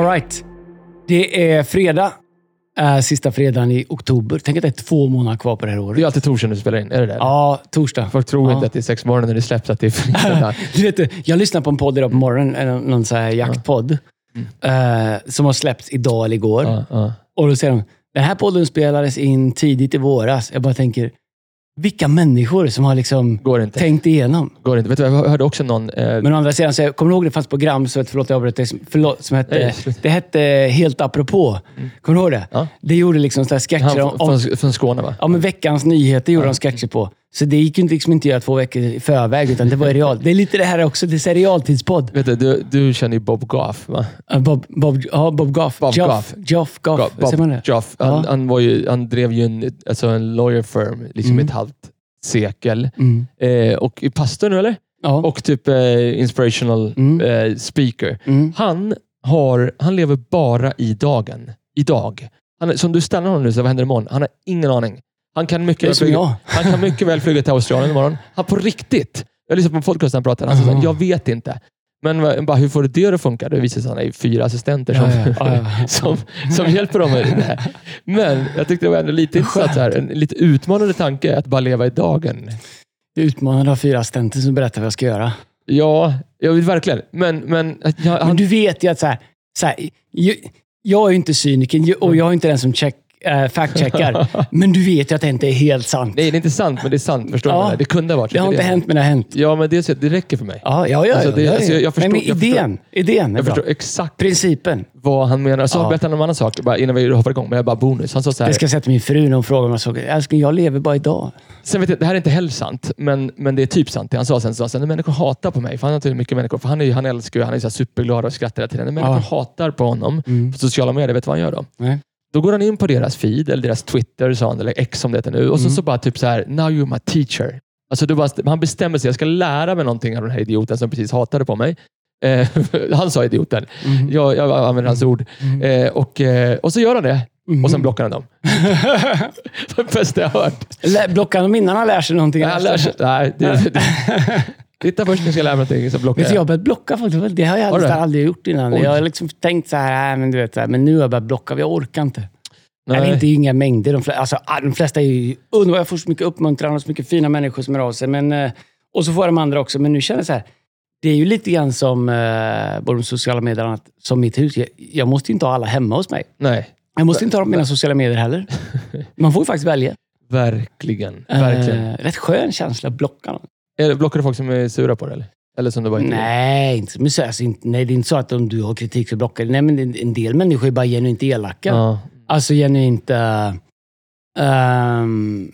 All right. Det är fredag. Äh, sista fredagen i oktober. Tänk att det är två månader kvar på det här Det året. är alltid torsdag när du spelar in. Är det det? Ja, torsdag. Folk tror Ja. inte att det är sex morgoner när det släpps, att det är fredag. Du vet, jag lyssnade på en podd idag på morgonen, eh, någon så här jaktpodd, eh, som har släppts idag eller igår. ja, ja. Och då säger de, den här podden spelades in tidigt i våras. Jag bara tänker, vilka människor som har liksom Går inte. tänkt igenom. Går inte. Vet du, jag hörde också någon... Eh, Men å andra sidan, så jag kommer du ihåg det fanns program, som, förlåt jag avbröt dig, som- förlåt, som hette, Nej, det hette Helt apropå. Kommer du ihåg det? Ja. Det gjorde liksom så här sketcher han om, från, om från, från Skåne, va? Ja, men veckans nyheter gjorde de sketcher på. Så det gick ju inte- liksom inte att göra två veckor i förväg, utan det var i real. Det är lite det här också. Det är realtidspodd. Vet du, du, du känner ju Bob Goff, va? Bob, Bob, ja, Bob Goff. Bob Joff, Goff. Joff Goff. Goff, Säger man Bob det? Joff. Han, Ja. han, var ju, han drev ju en, alltså en lawyer firm liksom Mm. ett halvt sekel. Mm. Eh, och pastor nu, eller? Ja. Och typ eh, inspirational Mm. eh, speaker. Mm. Han, har, han lever bara i dagen. Idag. Han, som du stannar honom nu, så vad händer imorgon? Han har ingen aning. Han kan mycket, Det väl flyga, han kan mycket väl flyga till Australien imorgon. Han på riktigt. Jag lyssnade på en podcast där han pratade. Han sa såhär, jag vet inte. Men bara, hur får du det att funka? Det visar sig att han är fyra assistenter som, Ja, ja, ja, som, som hjälper dem med det här. Men jag tyckte det var ändå lite intressant. Här, en lite utmanande tanke att bara leva i dagen. Jag är utmanad av fyra assistenter som berättar vad jag ska göra. Ja, jag vill verkligen. Men, men jag, Men han, du vet ju att så här, så här, jag, jag är ju inte cyniken och jag är inte den som check, äh, fact-checkar. men du vet ju att det inte är helt sant. nej, det är inte sant, men det är sant. Förstår Ja. du? Det kunde ha varit Det har inte hänt, men det har hänt. Ja, men det, det räcker för mig. Ja, ja, ja. Alltså, ja, det- ja, alltså, jag- jag förstår- men jag förstår. idén, idén är Jag bra. förstår exakt Principen. vad han menar. Så Ja. berättade han om en annan sak bara innan vi hoppar igång, men jag bara bonus. Han sa så här, Det ska jag säga till min fru när hon frågar så. Älskling, jag lever bara idag. sen vet jag, det här är inte heller sant, men, men det är typ sant. Det han sa sen, så när människor hatar på mig, för han har mycket människor, för han, är, han älskar ju, han är så superglad och skrattar hela tiden. När människor Ja. hatar på honom Mm. på sociala medier, vet du vad han gör då? Nej. Då går han in på deras feed, eller deras Twitter, sa han, eller X som det heter nu, och så, Mm. så bara typ så här, now you're my teacher. Alltså bara, han bestämmer sig, jag ska lära mig någonting av den här idioten som precis hatade på mig. Eh, han sa idioten. Mm. Jag, jag använder hans ord. Mm. Eh, och, eh, och så gör han det. Mm. Och sen blockar han dem. det bästa jag har hört. Blockar de innan han lär sig någonting? Nej, han lär sig, nej, det, det, titta först jag ska lära mig någonting, så blockar Vet du, jag har börjat blocka folk. Det har jag nästan det? aldrig gjort innan. Oj. Jag har liksom tänkt så här, äh, men du vet, så här, men nu har jag börjat blocka. Jag orkar inte. Eller Nej. inte inga mängder. De, flesta, alltså, ah, de flesta är ju underbara. Jag får så mycket uppmuntran och så mycket fina människor som hör av sig. Men, eh, och så får jag de andra också. Men nu känner jag så här. Det är ju lite grann som eh, både de sociala medierna som mitt hus. Jag, jag måste ju inte ha alla hemma hos mig. nej, Jag måste inte ha dem på mina sociala medier heller. Man får ju faktiskt välja. verkligen. verkligen. Eh, rätt skön känsla att blocka någon. Är- Blockar du folk som är sura på det? Eller, eller som du bara inte? Nej, inte, men så, alltså, inte, nej, det är inte så att om du har kritik så blockar du. Nej, men en- en del människor är bara genuint elaka. Ja. Alltså genuint... Uh, ehm,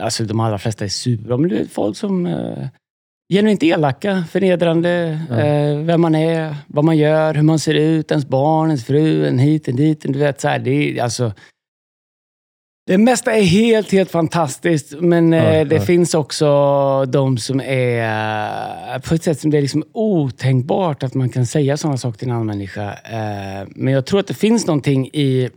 alltså de allra flesta är sura, men det är folk som... Uh, genuint elaka, förnedrande, Ja. eh, vem man är, vad man gör, hur man ser ut, ens barn, ens fru, en hit, en dit. Du vet, så här, det är alltså... Det mesta är helt, helt fantastiskt, men eh, Ja, det ja. finns också de som är eh, på ett sätt som det är liksom otänkbart att man kan säga sådana saker till en annan människa. Eh, men jag tror att det finns någonting i...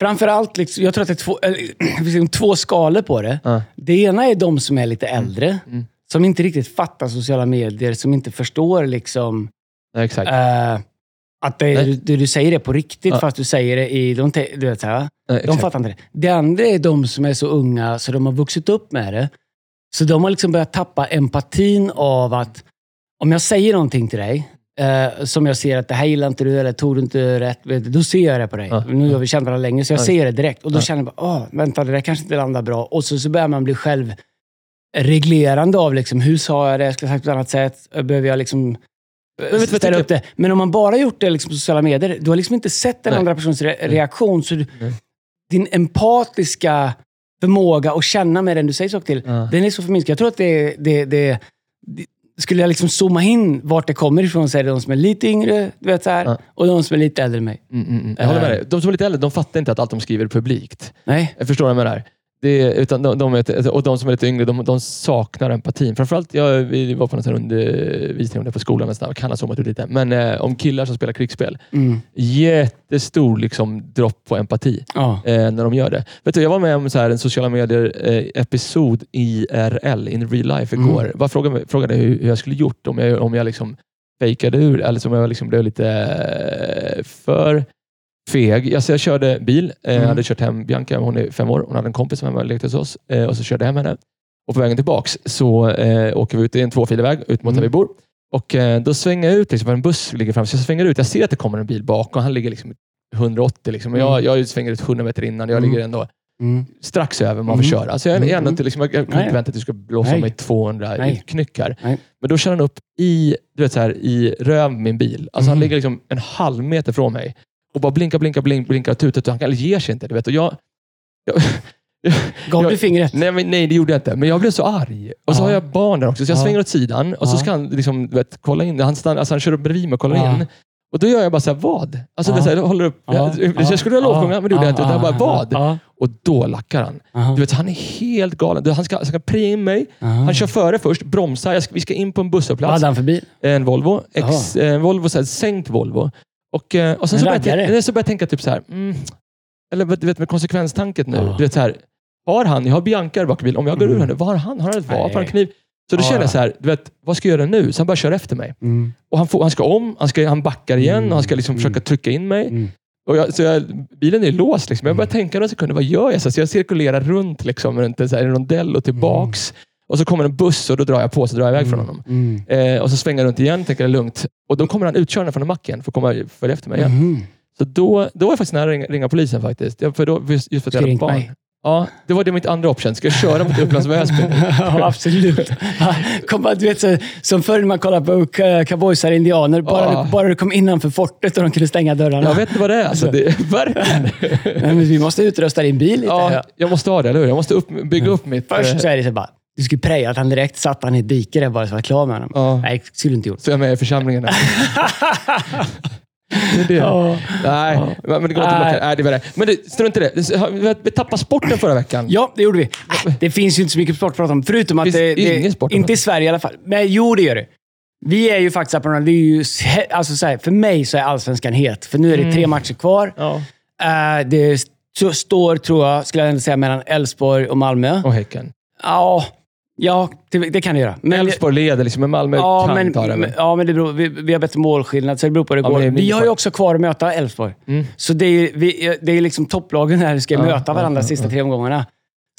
Framförallt, liksom, jag tror att det är två, liksom två skalor på det. Ja. Det ena är de som är lite äldre, Mm. som inte riktigt fattar sociala medier, som inte förstår liksom Nej, exakt. eh, att det, du, det du säger är på riktigt, Ja. fast du säger det i... De, du vet, så här, Nej, de fattar inte det. Det andra är de som är så unga så de har vuxit upp med det. Så de har liksom börjat tappa empatin av att om jag säger någonting till dig, eh, som jag ser att det här gillar inte du eller tog du inte rätt, vet då ser jag det på dig. Ja. Nu har vi känt varandra länge, så jag Ja. ser det direkt. Och då känner jag bara, Åh, vänta, det där kanske inte landar bra. Och så, så börjar man bli själv reglerande av liksom, hur sa jag det, ska jag sagt på ett annat sätt? Behöver jag liksom Men vet ställa upp det? Men om man bara gjort det liksom, på sociala medier, du har liksom inte sett den Nej. andra personens re- reaktion. Så du, din empatiska förmåga att känna med den du säger saker till, Ja. den är så förminskad. Jag tror att det, det, det, det skulle jag liksom zooma in vart det kommer ifrån, så är det de som är lite yngre du vet, så här, Ja. och de som är lite äldre än mig. Mm, mm, mm. Jag håller med dig. De som är lite äldre, de fattar inte att allt de skriver är publikt. Nej. Jag förstår vad jag menar. Det utan de, de är, och de som är lite yngre, de, de saknar empatin. Framförallt, jag, vi var på en undervisning om det på skolan nästan. Kan ha zoomat ut lite. Men eh, om killar som spelar krigsspel. Mm. Jättestor liksom, dropp på empati Ja. eh, när de gör det. Vet du, jag var med om så här, en sociala medier-episod IRL, in real life, Mm. igår. Bara frågade, frågade hur, hur jag skulle gjort om jag, om jag liksom fejkade ur, eller som jag liksom blev lite eh, för feg. Alltså jag körde bil. Eh, Jag Mm. hade kört hem Bianca, hon är fem år. Hon hade en kompis som hemma och lekte hos oss. Eh, Och så körde jag hem henne. Och på vägen tillbaks så eh, åker vi ut. Är en tvåfilig väg ut mot där Mm. vi bor. Och eh, Då svänger jag ut, liksom, en buss ligger framför. Så jag svänger ut. Jag ser att det kommer en bil bakom. Han ligger liksom 180. Liksom. Och jag, jag svänger ut 100 meter innan. Jag Mm. ligger ändå Mm. strax över man får Mm. köra. Alltså jag, Mm, ändå mm. inte, liksom, jag, jag kan inte vänta att du ska blåsa Nej. mig 200 Nej. knyck här. Nej. Men då kör han upp i, du vet, så här, i röv min bil. Alltså Han Mm. ligger liksom en halv meter från mig och bara blinkar, blinkar, blinkar, blinkar och tutar. Han ger sig inte. Du vet. Och jag, jag, Gav du fingret? nej, men, nej, det gjorde jag inte. Men jag blev så arg. Och så Ja. har jag barn där också, så jag Ja. svänger åt sidan och så ska han liksom, vet, kolla in. Han, stannar, alltså han kör upp bredvid mig och kollar in. Och då gör jag bara så här, vad? Alltså, Ja. det så här, håller upp. Ja. Jag, jag skulle ha lovsjunga, men det gjorde jag inte. Utan jag bara, vad? Och då lackar han. Ja. Du vet, han är helt galen. Han ska, han ska preja in mig. Ja. Han kör före först, bromsar. Ska, vi ska in på en Vad busshållplats. hade han för bil? En Volvo. Ex, en Volvo så här, sänkt Volvo. Och, eh, och sen En så började, jag, så började jag tänka typ så här. Mm, eller du vet med konsekvenstanket nu. Ja. Du vet så här, har han, jag har Bianca där bak i bilen. Om jag går ur Mm. här nu, vad har han? Har han ett vapen? Har han kniv? Så då Ja, känner ja. jag så här, du vet, vad ska jag göra nu? Så han bara kör efter mig. Mm. Och han, får, han ska om, han, ska, han backar igen Mm. och han ska liksom Mm. försöka trycka in mig. Mm. Och jag, så jag, bilen är låst. Liksom. Jag börjar Mm. tänka några sekunder, vad gör jag? Så jag cirkulerar runt liksom, runt en, så här, en rondell och tillbaks. Och så kommer en buss och då drar jag på så drar jag iväg från honom. Mm. Eh, och så svänger jag runt igen, tänker det är lugnt. Och då kommer han utkörande från en macken för att komma följa efter mig igen. Mm. Så då, då var jag faktiskt nära att ringa, ringa polisen faktiskt. Ja, för då, just för att jag hade barn. mig. Ja, det var det mitt andra option. Ska jag köra mot Upplands Väsby? ja, absolut. Kom, bara, du vet, så, som förr när man kollade på cowboysar och indianer. Bara, Ja. du, bara du kom innanför fortet och de kunde stänga dörrarna. Jag vet inte vad det är. Alltså, det, verkligen. Nej, men vi måste utrusta din bil lite. Ja, jag måste ha det, eller hur? Jag måste upp, bygga upp mitt... eh, Först så är det så bara, du skulle preja att han direkt satt han i ett dike där bara så var klar med honom. Ja. Nej, det skulle du inte gjort. Så jag är med i församlingen. det är det. Ja. Nej, men det går inte Nej. Nej. Det var det. Men det, strunt i det. Vi- tappade sporten förra veckan. Ja, det gjorde vi. Det finns ju inte så mycket sport att prata om, förutom att det, det ingen sport att Inte i Sverige i alla fall. Men jo, det gör det. Vi är ju faktiskt på det är ju, alltså så här, För mig så är allsvenskan het, för nu är det tre matcher kvar. Ja. Eh, det st- står, tror jag, skulle jag säga, mellan Elfsborg och Malmö. Och Häcken. Ja, ja det, det kan det göra. Men, Elfsborg leder, liksom, men Malmö ja, kan men, ta det. men, ja, men det beror, vi, vi har bättre målskillnad, så det beror på hur det Ja, går. det Vi har ju också kvar att möta Elfsborg. Mm. Så det är, vi, det är liksom topplagen här som ska Ja, möta varandra ja, sista tre omgångarna.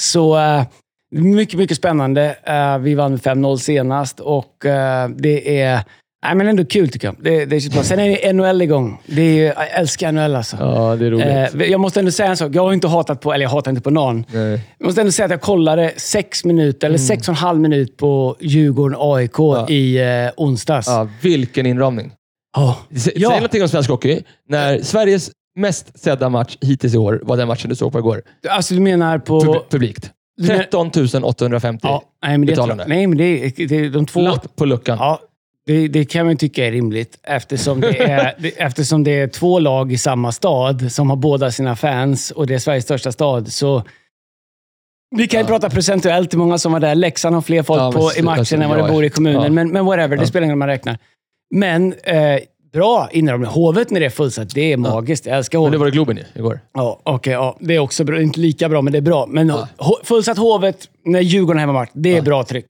Så eh, mycket, mycket spännande. Eh, vi vann med 5-0 senast och eh, det är nej, men ändå kul tycker jag. Det, det är. Sen är det NHL igång. Det är, jag älskar NHL alltså. Ja, det är roligt. Eh, jag måste ändå säga en sak. Jag har inte hatat på, eller jag hatar inte på någon. Nej. Jag måste ändå säga att jag kollade sex minuter, eller sex och en halv minut på Djurgården-AIK Mm. Ja. i eh, onsdags. Ja, vilken inramning. Ja. Säg Ja. någonting om svensk hockey. När Sveriges mest sedda match hittills i år var den matchen du såg på igår. Alltså du menar på... Pub- publikt. Du men- 13 850. Ja, nej, men det, betalande. nej, men det, är- det de två... Lapp på luckan. Ja, det, det kan man tycka är rimligt eftersom det är, det, eftersom det är två lag i samma stad som har båda sina fans och det är Sveriges största stad. Så vi kan ju Ja. prata procentuellt hur många som var där. Leksand har fler folk Ja, men på, i matchen alltså, än vad det bor i kommunen. ja. Men, men whatever, det spelar ingen roll man räknar. Men eh, bra inramning. Hovet när det är fullsatt, det är magiskt. Jag älskar Men Hovet. det var det Globen igår. Ja, okej. ja. Det är också bra. Inte lika bra, men det är bra. Men Ja. fullsatt Hovet när Djurgården har hemmamatch, det är bra tryck.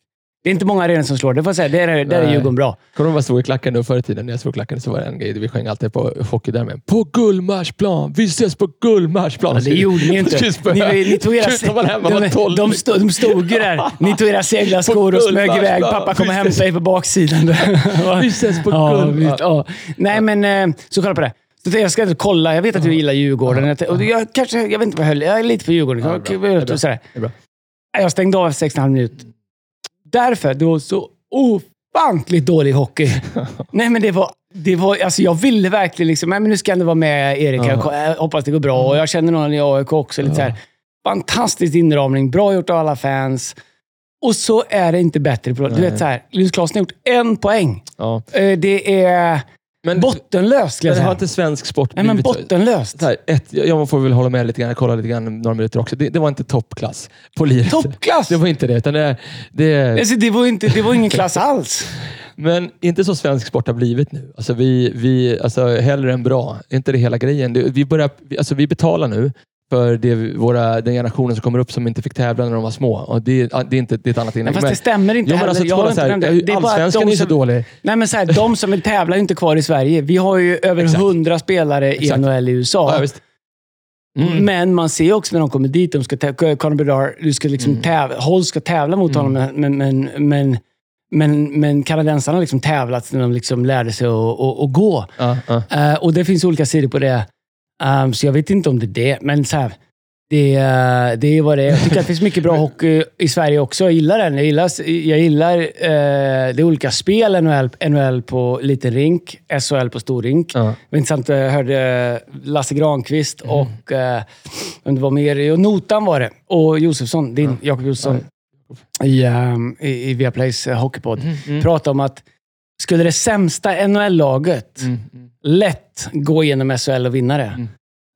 Det är inte många arenor som slår. Det får jag säga. Där är, där är. Djurgården bra. Kommer du ihåg vad stod i klacken då förr i tiden? När jag stod i klacken så var det en grej. Vi sjöng alltid på hockey där med. På Gullmarsplan! Vi ses på Gullmarsplan! Ja, det gjorde ni inte. Ni, ni tog era, man var de, 12. de, stod, de stod ju där. Ni tog era seglarskor och smög Gullmarsplan. iväg. Pappa kom och hämtade er på baksidan. Vi ses på ja, Gull... visst, ja. Nej, men eh, så kolla på det. Jag ska inte kolla. Jag vet att du gillar Djurgården. Och jag, kanske, jag vet inte vad jag höll. Jag är lite på Djurgården. Ja, Det är bra. Jag stängde av efter 6,5 minut. Därför, det var så ofantligt dålig hockey. Nej, men det var... Det var alltså jag ville verkligen liksom, nej, men nu ska jag ändå vara med Erik. här. Ja. Jag hoppas det går bra. Och jag känner någon i AIK också. Lite så här. Fantastisk inramning. Bra gjort av alla fans. Och så är det inte bättre. På, du vet så här, Linus Klasen har gjort en poäng. Ja. Eh, Det är Men, bottenlöst, skulle men jag har säga. inte svensk sport Nej, men blivit bottenlöst. så här, ett, jag får väl hålla med lite grann, kolla lite grann några minuter också. Det, det var inte toppklass på liret. Toppklass! Det var inte det. Utan det, det Alltså, det, var inte, det var ingen klass alls. men inte så svensk sport har blivit nu. Alltså vi, vi, alltså hellre än bra. Är inte det hela grejen? Det, vi, börjar, vi, alltså vi betalar nu för det, våra, den generationen som kommer upp som inte fick tävla när de var små. Och det, det, är, inte, det är ett annat inlägg. fast det stämmer inte Jo, heller. alltså, Jag så här, det. Det allsvenskan de är ju så dålig. Nej, men så här, de som vill tävla är inte kvar i Sverige. Vi har ju över. 100 spelare i Exakt. NHL i USA. Ja. Mm. Men man ser också när de kommer dit, de ska Conor Bedard, du ska liksom Mm. tävla, Holt ska tävla mot honom, men, men, men, men, men kanadensarna har liksom tävlat när de liksom lärde sig att, att, att gå. Ja, ja. Eh, och det finns olika sidor på det. Um, så jag vet inte om det är det, men så här, det, eh, det är vad det är. Jag tycker att det finns mycket bra hockey i Sverige också. Jag gillar den. Jag gillar, jag gillar eh, det olika spel. NHL, NHL på liten rink, SHL på stor rink. Ja. Intressant, jag hörde Lasse Granqvist och eh, det var mer, och Notan var det. Och Josefsson, din Jakob Josefsson, i, um, i, i Viaplays eh, hockeypodd. Mm. Pratade om att skulle det sämsta NHL-laget Mm. Lätt gå igenom SHL och vinna det. Mm.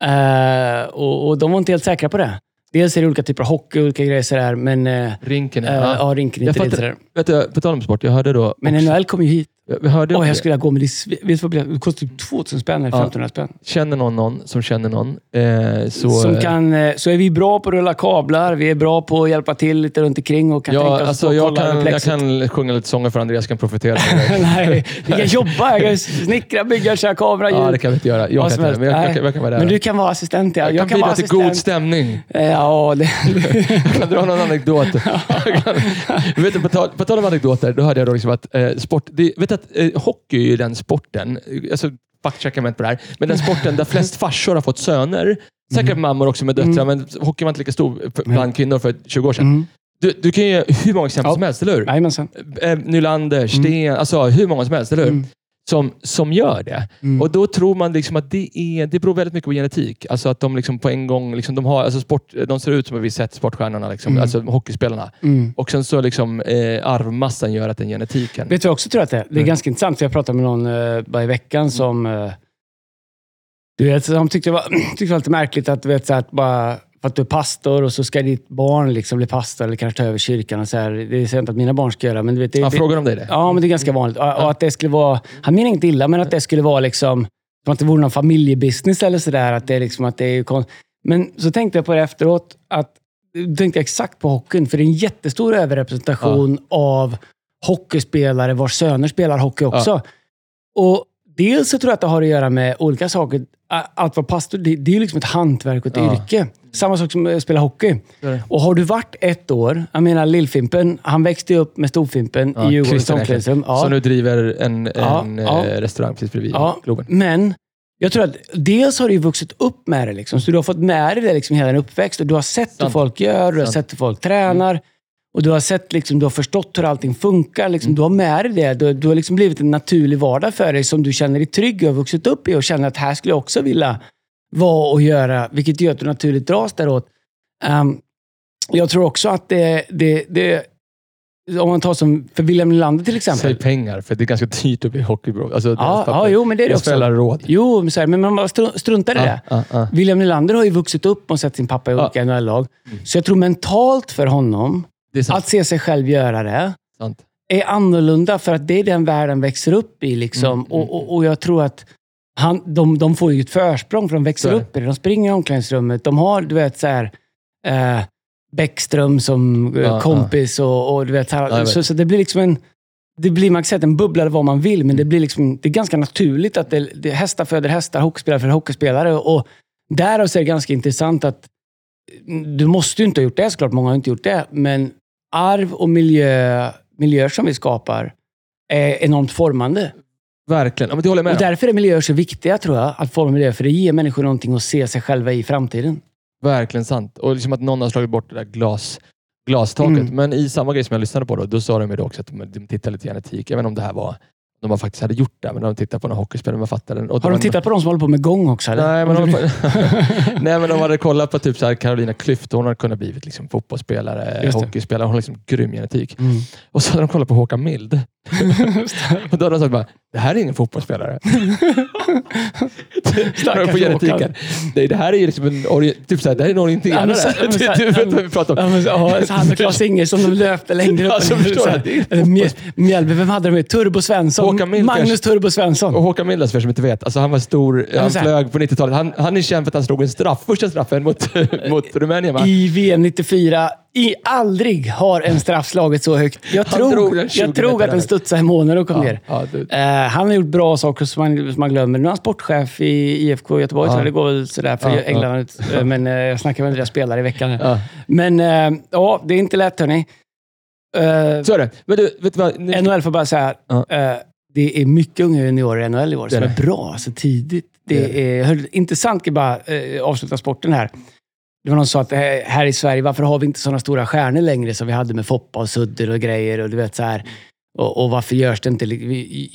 Eh, och, och de var inte helt säkra på det. Dels är det olika typer av hockey och olika grejer sådär, men uh, Rinken, ja. ja. ja, rinken är inte du, på tal om sport, jag hörde då... Men också- NHL kom ju hit. Jag hörde det. jag skulle vilja gå, men det, vet vad det kostar typ 2000 spänn eller Ja. 1500 spänn. Känner någon någon som känner någon. Eh, så, Som kan, eh, så är vi bra på att rulla kablar, vi är bra på att hjälpa till lite runt omkring och kan tänka ja, oss att alltså, och jag, kolla kan, jag kan sjunga lite sånger för Andreas kan profetera. Nej, vi kan jobba. Jag kan snickra, bygga, köra kamera, ljud. ja, det kan vi inte göra. Jag kan inte, men jag, jag, kan- jag kan vara där. Men du kan vara assistent, ja. jag kan, bidra vara till god stämning. Eh, Ja, det... Jag kan dra någon anekdot. Kan- Du vet, på, tal, på tal om anekdoter, då hörde jag då liksom att eh, sport, det, vet du att eh, hockey är ju den sporten, eh, alltså faktchecka mig inte på det här, men den sporten där flest farsor har fått söner. Säkert mammor också med döttrar, men hockey var inte lika stor för- bland kvinnor för 20 år sedan. Mm. Du, du kan ge hur många exempel Ja. som helst, eller hur? Jajamensan. Eh, Nylander, Sten, alltså hur många som helst, eller hur? Som, som gör det. Mm. Och då tror man liksom att det, är, det beror väldigt mycket på genetik. Alltså att de liksom på en gång, liksom, de, har, alltså sport, de ser ut som ett visst sätt, sportstjärnorna, liksom, Mm. alltså hockeyspelarna. Mm. Och sen så liksom eh, arvmassan gör att den genetiken... Vet du jag också tror att det är? Det är Mm. ganska intressant, för jag pratade med någon uh, bara i veckan som... eh, du vet, de tyckte det var, tyckte det var lite märkligt att, du vet, så att bara för att du är pastor och så ska ditt barn liksom bli pastor eller kanske ta över kyrkan. Och så här. Det säger jag inte att mina barn ska göra, men du vet, det, Han det, frågar om dig det? Ja, men det är ganska vanligt. Och, och att det skulle vara... Han menar inget illa, men att det skulle vara liksom... Som att det vore någon familjebusiness eller sådär. Att det är liksom att det är kon... Men så tänkte jag på det efteråt. Att, då tänkte jag exakt på hockeyn. För det är en jättestor överrepresentation av hockeyspelare vars söner spelar hockey också. Och dels så tror jag att det har att göra med olika saker. Att vara pastor, det, det är ju liksom ett hantverk och ett Ja. yrke. Samma sak som att spela hockey. Och har du varit ett år, jag menar Lillfimpen, han växte upp med Storfimpen Ja, i Djurgårdens omklädningsrum. Eklund, Som nu driver en, Ja, en ja. eh, restaurang precis bredvid Ja, Globen. men jag tror att dels har du vuxit upp med det. Liksom, så du har fått med dig det liksom hela din uppväxt. Och du har sett hur Sant. folk gör, du har Sant. sett hur folk tränar. Och du har, sett, liksom, du har förstått hur allting funkar. Liksom, Mm. Du har med dig det. Du, du har liksom blivit en naturlig vardag för dig som du känner dig trygg i och vuxit upp i och känner att här skulle jag också vilja vara och göra. Vilket gör att du naturligt dras däråt. Um, jag tror också att det, det, det om man tar som för William Nylander till exempel. Säg pengar, för det är ganska dyrt att bli hockeybro. Alltså, Ja, ja, jo, men det är det också. råd. Jo, men, så här, men man bara stru- struntar i det. Ja, ja, ja. William Nylander har ju vuxit upp och sett sin pappa i Ja. olika NHL-lag. Så jag tror mentalt för honom. Att se sig själv göra det, sant. är annorlunda för att det är den världen växer upp i. Liksom. Mm, mm, och, och, och jag tror att han, de, de får ju ett försprång för de växer upp i det. De springer i omklädningsrummet. De har, du vet, så här, eh, Bäckström som eh, Ja, kompis och, och du vet, Ja, här, vet. så, så det blir liksom en det blir, man kan säga att en bubbla eller vad man vill, men det blir liksom, det är ganska naturligt att det, det, hästar föder hästar, hockeyspelare för hockeyspelare. Och därav så är det ganska intressant att du måste ju inte ha gjort det såklart, många har inte gjort det, men arv och miljö, miljöer som vi skapar är enormt formande. Verkligen. Ja, men det håller jag med Och om. därför är miljöer så viktiga, tror jag, att forma miljöer, för det ger människor någonting att se sig själva i framtiden. Verkligen sant. Och liksom att någon har slagit bort det där glas, glastaket. Mm. Men i samma grej som jag lyssnade på då, då sa de ju också att de, tittar lite genetik. Jag vet inte om det här var de var faktiskt hade gjort det, men de tittade på några hockeyspelare man fattade. Och Har de tittat på de som håller på med gång också? Eller? Nej, men de, nej, men de hade kollat på typ så här Carolina Klüft. Hon hade kunnat blivit liksom fotbollsspelare, hockeyspelare. Hon har liksom grym genetik. Mm. Och så hade de kollat på Håkan Mild. och då hade de sagt bara, det här är ingen fotbollsspelare. Stackars på genetiken. Nej, det här är ju liksom en, typ så här, det här är en orienterare. Ja, men så- ja, du, du vet vad vi pratar Ja, om. men, ja, så han och Claes Ingesson de löpte längre upp. Alltså, Mjällby, vem hade de med? Turbo Svensson. Magnus. Turbo Svensson. Och Håkan Mildas, för er som inte vet, alltså han var stor, han så här- flög på 90-talet. Han, han är känd för att han slog en straff, första straffen mot, mot Rumänien. Va? I VM 94. I aldrig har en straff slagit så högt. Jag Han tror, den 20 jag tror att den studsade i månen och kom Ja, ner. ja, Eh, han har gjort bra saker som man, som man glömmer. Nu är han sportchef i IFK Göteborg, Ja. jag. Det går väl sådär för Ja. England. Eh, Men eh, jag snackar med deras spelare i veckan. Men ja, det är inte lätt hörni. Så är det. Men du, vet du vad? Nu, NHL får bara säga, det är mycket unga juniorer i NHL i år är som är det. bra, alltså tidigt. Det, Det är är, intressant, att bara eh, avsluta sporten här. Det var någon som sa att här i Sverige, varför har vi inte sådana stora stjärnor längre som vi hade med Foppa och Sudder och grejer och du vet så här. Och, och varför görs det inte,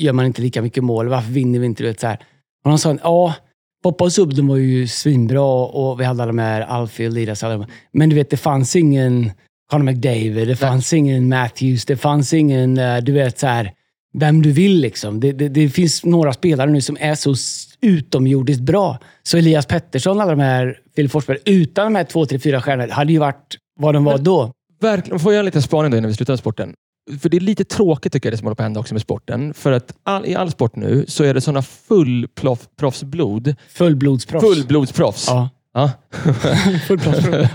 gör man inte lika mycket mål? Varför vinner vi inte? Du vet, så här. Och de sa, ja, Foppa och Sudder var ju svinbra och vi hade alla de här Alfie och de- Men du vet, det fanns ingen Conor McDavid, det fanns ingen Matthews, det fanns ingen, eh, du vet så här, vem du vill liksom. Det, det, det finns några spelare nu som är så utomjordiskt bra. Så Elias Pettersson, alla de här Filip Forsberg, utan de här två, tre, fyra stjärnorna, hade ju varit vad de var Men- då. verkligen, får jag en liten spaning då innan vi slutar med sporten? För det är lite tråkigt tycker jag det som håller på att hända också med sporten. För att all, i all sport nu så är det sådana fullproffsblod. Fullblodsproffs. Fullblodsproffs. Ja. Ja. Fullproffsproffs.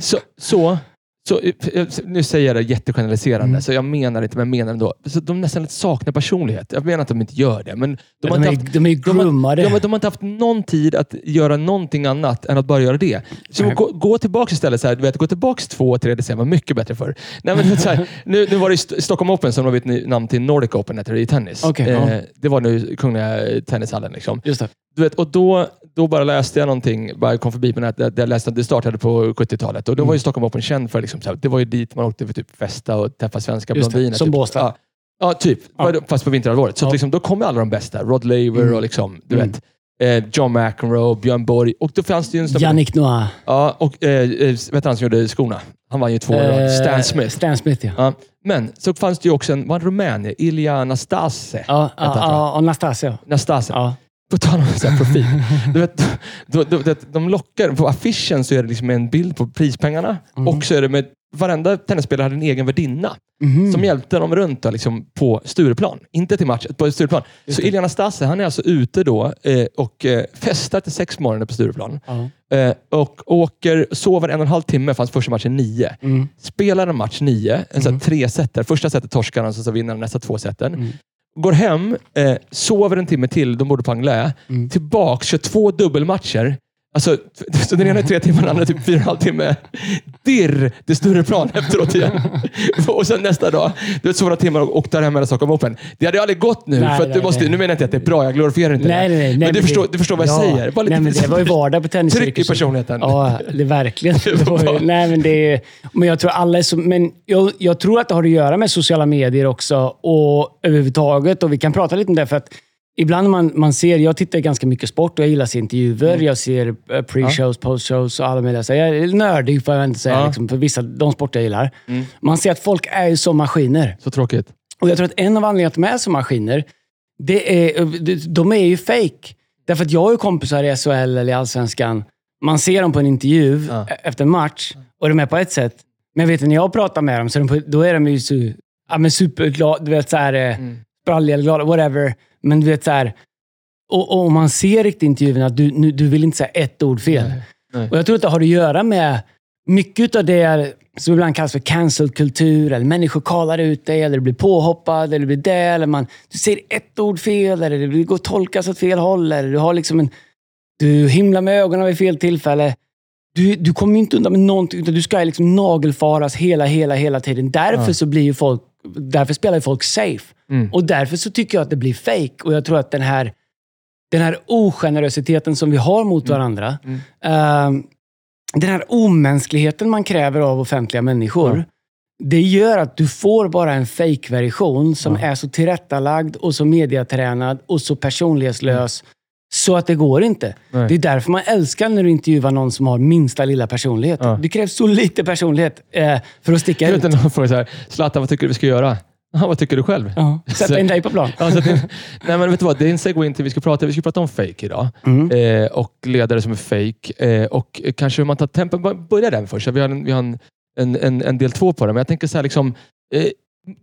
så, så, så, eh, nu säger jag det jättegeneraliserande, Mm. så jag menar inte, men jag menar ändå. Så de nästan lite saknar personlighet. Jag menar att de inte gör det, men de, De, har inte är, haft de är de har- de har inte haft någon tid att göra någonting annat än att bara göra det. Så Nej. gå, gå tillbaka istället. Så här, du vet, gå tillbaka två, tre decennier var mycket bättre för. Nej, men, så här, nu, nu var det St- Stockholm Open som har ny- namn till Nordic Open heter det, i tennis. Okej, ja. det var nu Kungliga Tennishallen. Liksom. Just det. Du vet, och då, då bara läste jag någonting, bara kom förbi på nätet, jag läste att det startade på 70-talet. Och då Mm. var ju Stockholm Open känd för, liksom, här, det var ju dit man åkte för typ festa och träffa svenska Just det, blondiner. som typ. Båstad. Ja, ja, typ. Ja. Fast på vinterhalvåret. Så Ja. liksom, då kom alla de bästa. Rod Laver Mm. och liksom, du Mm. vet, eh, John McEnroe, Björn Borg. Och då fanns det ju en snubbe- Yannick Noah. Ja, och eh, eh, vet han som gjorde skorna? Han vann ju två. Eh, Stan Smith. Stan Smith, ja. Ja. Men så fanns det ju också en, var en rumän, Ilja Nastase. Ja, ja, ja, Anastasia. Nastase. På tal om så här profil. du vet, då, då, då, de lockar, på affischen så är det liksom en bild på prispengarna Mhm. och så är det med varenda tennisspelare hade en egen värdinna Mhm. som hjälpte dem runt då, liksom, på Stureplan. Inte till match, på Stureplan. Just Så det. Ilja Nastase, han är alltså ute då eh, och eh, festar till sex på morgonen på Stureplan. Ja. Eh, och åker, sover en och en halv timme, fanns första matchen nio. Mm. Spelar en match nio, en sån Mm. tre setter. Första setet torskar han, så, så vinner han nästa två seten. Går hem, eh, sover en timme till, de bor på Anglais. Mm. Tillbaks, kör två dubbelmatcher. Alltså, så den ena är tre timmar, den andra typ fyra och en halv timme. Dirr, det större plan efteråt igen. och sen nästa dag, du vet, så några timmar och, och tar hem hela Stockholm Open. Det hade aldrig gått nu. Nej, för att du nej, måste, nej. Nu menar jag inte att det är bra, jag glorifierar inte Nej, det. nej, nej. men, du, det- förstår, du förstår vad jag Ja. säger. Bara lite nej, men det var ju vardag på Tryck i tenniscirkusen. personligheten. Ja, det är verkligen. Det var, ju- nej, men, det men jag tror alla är så, men jag, jag tror att det har att göra med sociala medier också och överhuvudtaget. Och vi kan prata lite om det för att ibland man, man ser, jag tittar ganska mycket sport och jag gillar att se intervjuer. Mm. Jag ser eh, pre-shows, post-shows och alla möjliga. Så jag är nördig får jag inte säga, Ja. liksom, för vissa de sporter jag gillar. Mm. Man ser att folk är ju som maskiner. Så tråkigt. Och jag tror att en av anledningarna att de är som maskiner, det är, de är ju fake. Därför att jag har ju kompisar i SHL eller i Allsvenskan. Man ser dem på en intervju Ja. e- efter en match och de är på ett sätt. Men vet du, när jag pratar med dem, så de då är de ju så, ja, men superglada. Du vet, så här, eh, Mm. spralliga eller glada, whatever. Men du vet så här, och, och man ser riktigt i intervjun att du, nu, du vill inte säga ett ord fel. Nej. Nej. Och jag tror att det har att göra med mycket av det som ibland kallas för cancel-kultur, eller människor kallar ut dig, eller du blir påhoppad, eller du blir det, eller man, du säger ett ord fel, eller det går att tolkas åt fel håll, eller du har liksom en... Du himlar med ögonen vid fel tillfälle. Du, du kommer inte undan med någonting, utan du ska liksom nagelfaras hela, hela, hela tiden. Därför Ja. så blir ju folk... Därför spelar ju folk safe. Mm. Och därför så tycker jag att det blir fake. Och jag tror att den här, den här ogenerositeten som vi har mot Mm. varandra, Mm. ehm, den här omänskligheten man kräver av offentliga människor, Ja. det gör att du får bara en fake-version som Ja. är så tillrättalagd och så mediatränad och så personlighetslös så att det går inte. Nej. Det är därför man älskar när du intervjuar någon som har minsta lilla personlighet. Ja. Det krävs så lite personlighet eh, för att sticka ut. någon frågar så här, Zlatan, vad tycker du vi ska göra? Ja, vad tycker du själv? Ja. Sätta in dig på plan. Ja, nej, men vet du vad? Det är en segway in till vi ska prata, vi ska prata om fake idag. Mm. Eh, och ledare som är fake. Eh, och kanske hur man tar tempo. Börja den först. Vi har en, vi har en, en, en del två på det. Men jag tänker så här, liksom, eh,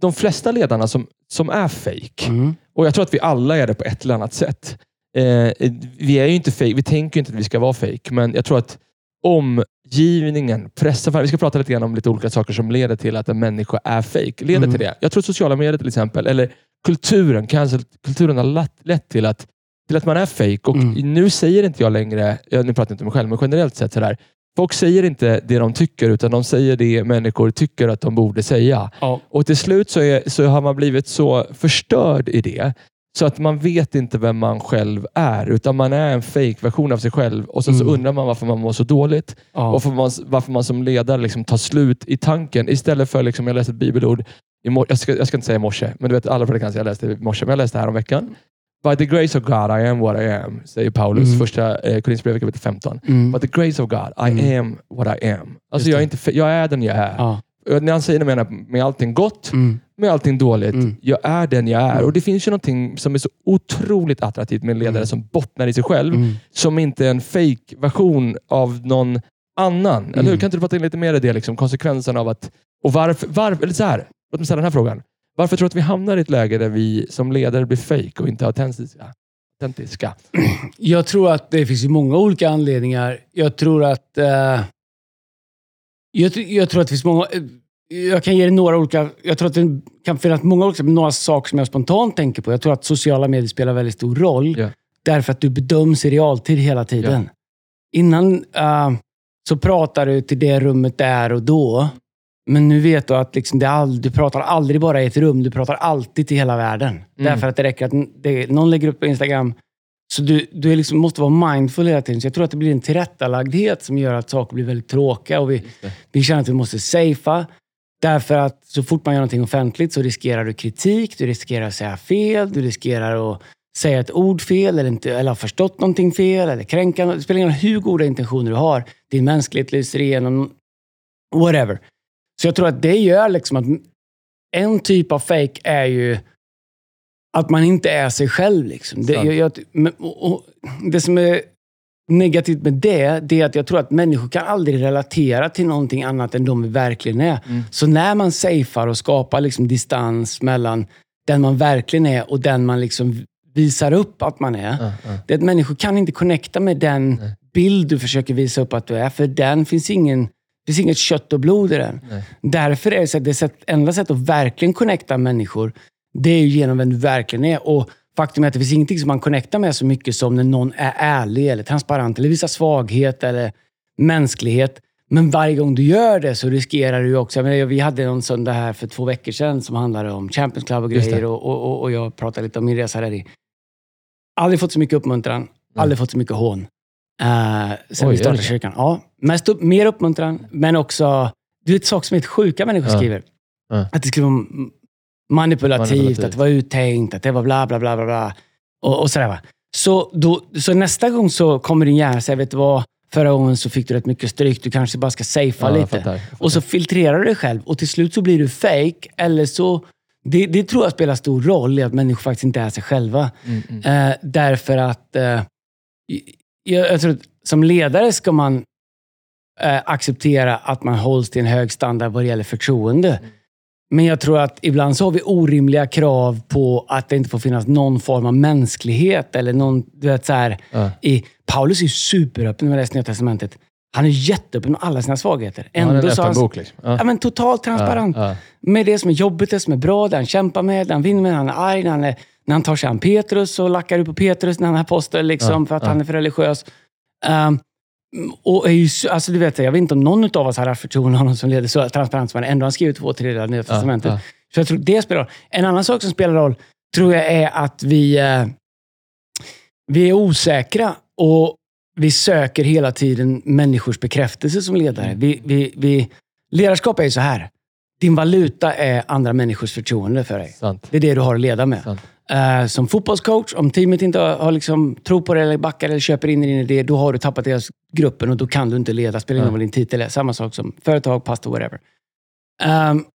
de flesta ledarna som, som är fake, Mm. och jag tror att vi alla är det på ett eller annat sätt. Eh, vi är ju inte fake, vi tänker inte att vi ska vara fake, men jag tror att omgivningen, pressen, vi ska prata lite grann om lite olika saker som leder till att en människa är fake. Leder Mm. till det. Jag tror att sociala medier till exempel, eller kulturen, cancel-kulturen har lett, lett till att, till att man är fake. Och Mm. Nu säger inte jag längre, jag, nu pratar jag inte om mig själv, men generellt sett sådär. Folk säger inte det de tycker, utan de säger det människor tycker att de borde säga. Ja. Och till slut så, är, så har man blivit så förstörd i det, så att man vet inte vem man själv är, utan man är en fake-version av sig själv. Och sen så Mm. undrar man varför man mår så dåligt. Ja. Och varför man, varför man som ledare liksom tar slut i tanken. Istället för, liksom, jag läste ett bibelord, i jag, ska, jag ska inte säga i morse, men du vet alla predikanter jag läste i morse, men jag läste här om veckan. By the grace of God I am what I am, säger Paulus, Mm. första eh, Korinthierbrevet kapitel 15. Mm. By the grace of God I Mm. am what I am. Alltså jag är, inte, jag är den jag är. Ja. Och När han säger det menar med allting gott, Mm. med allting dåligt. Mm. Jag är den jag är. Mm. Och Det finns ju någonting som är så otroligt attraktivt med en ledare Mm. som bottnar i sig själv, Mm. som inte är en fake-version av någon annan. Eller hur? Mm. Kan inte du prata in lite mer i det? Liksom, konsekvensen av att... Och varför, varför, eller så här, låt mig ställa den här frågan. Varför tror du att vi hamnar i ett läge där vi som ledare blir fake och inte autentiska? autentiska? Jag tror att det finns många olika anledningar. Jag tror att... Eh, jag, jag tror att det finns många... Jag kan ge dig några olika... Jag tror att det kan finnas många olika... Några saker som jag spontant tänker på. Jag tror att sociala medier spelar väldigt stor roll. Ja. Därför att du bedöms i realtid hela tiden. Innan eh, så pratar du till det rummet där och då. Men nu vet du att liksom det all, du pratar aldrig bara i ett rum. Du pratar alltid till hela världen. Därför att det räcker att det, någon lägger upp på Instagram. Så du, du liksom, måste vara mindful hela tiden. Så jag tror att det blir en tillrättalagdhet som gör att saker blir väldigt tråkiga. Och vi, vi känner att vi måste safea. Därför att så fort man gör någonting offentligt så riskerar du kritik, du riskerar att säga fel, du riskerar att säga ett ord fel eller, inte, eller ha förstått någonting fel eller kränka. Det spelar ingen roll hur goda intentioner du har. Din mänsklighet lyser igenom. Whatever. Så jag tror att det gör liksom att en typ av fake är ju att man inte är sig själv. Liksom. Det, jag, jag, och, och, det som är negativt med det, det är att jag tror att människor kan aldrig relatera till någonting annat än de vi verkligen är. Mm. Så när man safear och skapar liksom distans mellan den man verkligen är och den man liksom visar upp att man är. Ja, ja. Det är att människor kan inte connecta med den bild du försöker visa upp att du är. För den finns ingen, det finns inget kött och blod i den. Nej. Därför är det, så att det sätt, enda sättet att verkligen connecta människor, det är genom vem du verkligen är. Och Faktum är att det finns ingenting som man connectar med så mycket som när någon är ärlig, eller transparent, eller visar svaghet eller mänsklighet. Men varje gång du gör det så riskerar du också... Menar, vi hade en söndag här för två veckor sedan som handlade om Champions Club och grejer. Och, och, och, jag pratade lite om min resa där i. Aldrig fått så mycket uppmuntran. Aldrig fått så mycket hån. Uh, sen Oj, vi startade kyrkan. Ja, mest upp, mer uppmuntran, men också... Du vet saker som är helt sjuka människor Ja. skriver. Ja. Att det skulle vara m- manipulativt, Manipulativt. att det var uttänkt, att det var bla bla bla bla. bla. Och, och sådär va. Så, då, så nästa gång så kommer din hjärna säga, vet du vad? Förra gången så fick du rätt mycket stryk. Du kanske bara ska safea Ja, jag lite. fattar, jag fattar. Och så filtrerar du dig själv och till slut så blir du fake. Eller så... Det, det tror jag spelar stor roll i att människor faktiskt inte är sig själva. Mm, mm. Eh, därför att eh, jag, jag tror att som ledare ska man eh, acceptera att man hålls till en hög standard vad det gäller förtroende. Men jag tror att ibland så har vi orimliga krav på att det inte får finnas någon form av mänsklighet. Eller någon, du vet, så här, Ja. i, Paulus är ju superöppen man läser Nya Testamentet. Han är jätteöppen med alla sina svagheter. Ja, det är en öppen han, bok. Liksom. Ja. ja, men totalt transparent Ja, ja. med det som är jobbigt, det som är bra, det han kämpar med, det han vinner med, han är arg, när han, är, när han tar sig an Petrus och lackar ut på Petrus när han är apostel, liksom, Ja, för att ja. han är för religiös. Um, och är ju, så- alltså, du vet, jag vet inte om någon av oss har haft förtroende för honom som leder så transparent som han ändå har skrivit två tredjedelar av Nya Testamentet. ja. Så jag tror det spelar roll. En annan sak som spelar roll tror jag är att vi, eh, vi är osäkra och vi söker hela tiden människors bekräftelse som ledare. Mm. Vi, vi, vi, ledarskap är ju så här. Din valuta är andra människors förtroende för dig. Sant. Det är det du har att leda med. Eh, som fotbollscoach, om teamet inte har, har liksom, tror på det, eller backar eller köper in i din idé, då har du tappat deras gruppen och då kan du inte leda. Spelar ingen roll vad din titel är. Samma sak som företag, pastor, whatever. Ehm,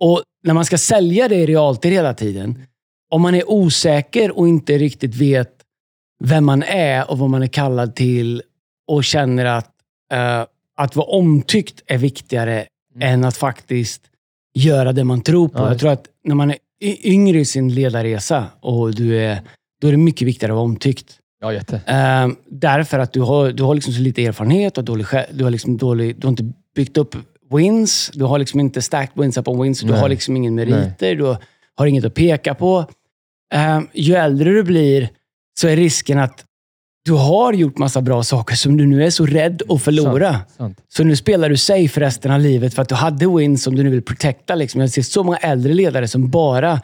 Och när man ska sälja det i realtid hela tiden, om man är osäker och inte riktigt vet vem man är och vad man är kallad till och känner att, eh, att vara omtyckt är viktigare än att faktiskt göra det man tror på. Ja, jag tror att när man är yngre i sin ledarresa och du är, då är det mycket viktigare att vara omtyckt. Ja, jätte. Eh, därför att du har, du har liksom så lite erfarenhet och dålig, du, har liksom dålig, du har inte byggt upp wins. Du har liksom inte stacked wins upon wins. Du Nej. har liksom ingen meriter. Du har inget att peka på. Eh, ju äldre du blir så är risken att du har gjort massa bra saker som du nu är så rädd att förlora. Sant, sant. Så nu spelar du safe resten av livet för att du hade wins som du nu vill protecta. Liksom. Jag ser så många äldre ledare som bara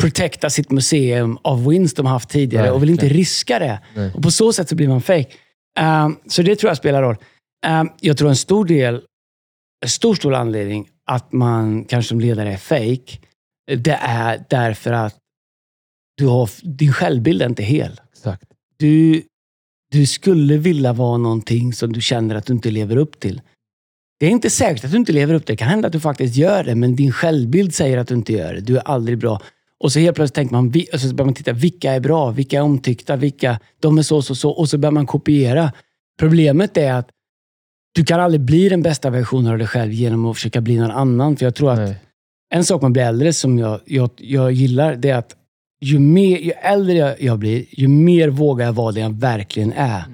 protectar sitt museum av wins de har haft tidigare och vill inte Verkligen. riska det. Nej. Och på så sätt så blir man fake. Um, så det tror jag spelar roll. Um, jag tror en stor del, en stor, stor anledning att man kanske som ledare är fake, det är därför att du har, din självbild är inte hel. Exakt. Du, du skulle vilja vara någonting som du känner att du inte lever upp till. Det är inte säkert att du inte lever upp till det. Det kan hända att du faktiskt gör det, men din självbild säger att du inte gör det. Du är aldrig bra. Och så helt plötsligt tänker man, och så börjar man titta, vilka är bra? Vilka är omtyckta? Vilka? De är så, så, så. Och så börjar man kopiera. Problemet är att du kan aldrig bli den bästa versionen av dig själv genom att försöka bli någon annan. För jag tror att Nej. en sak man blir äldre som jag, jag, jag gillar, det är att ju, mer, ju äldre jag, blir, ju mer vågar jag vara det jag verkligen är.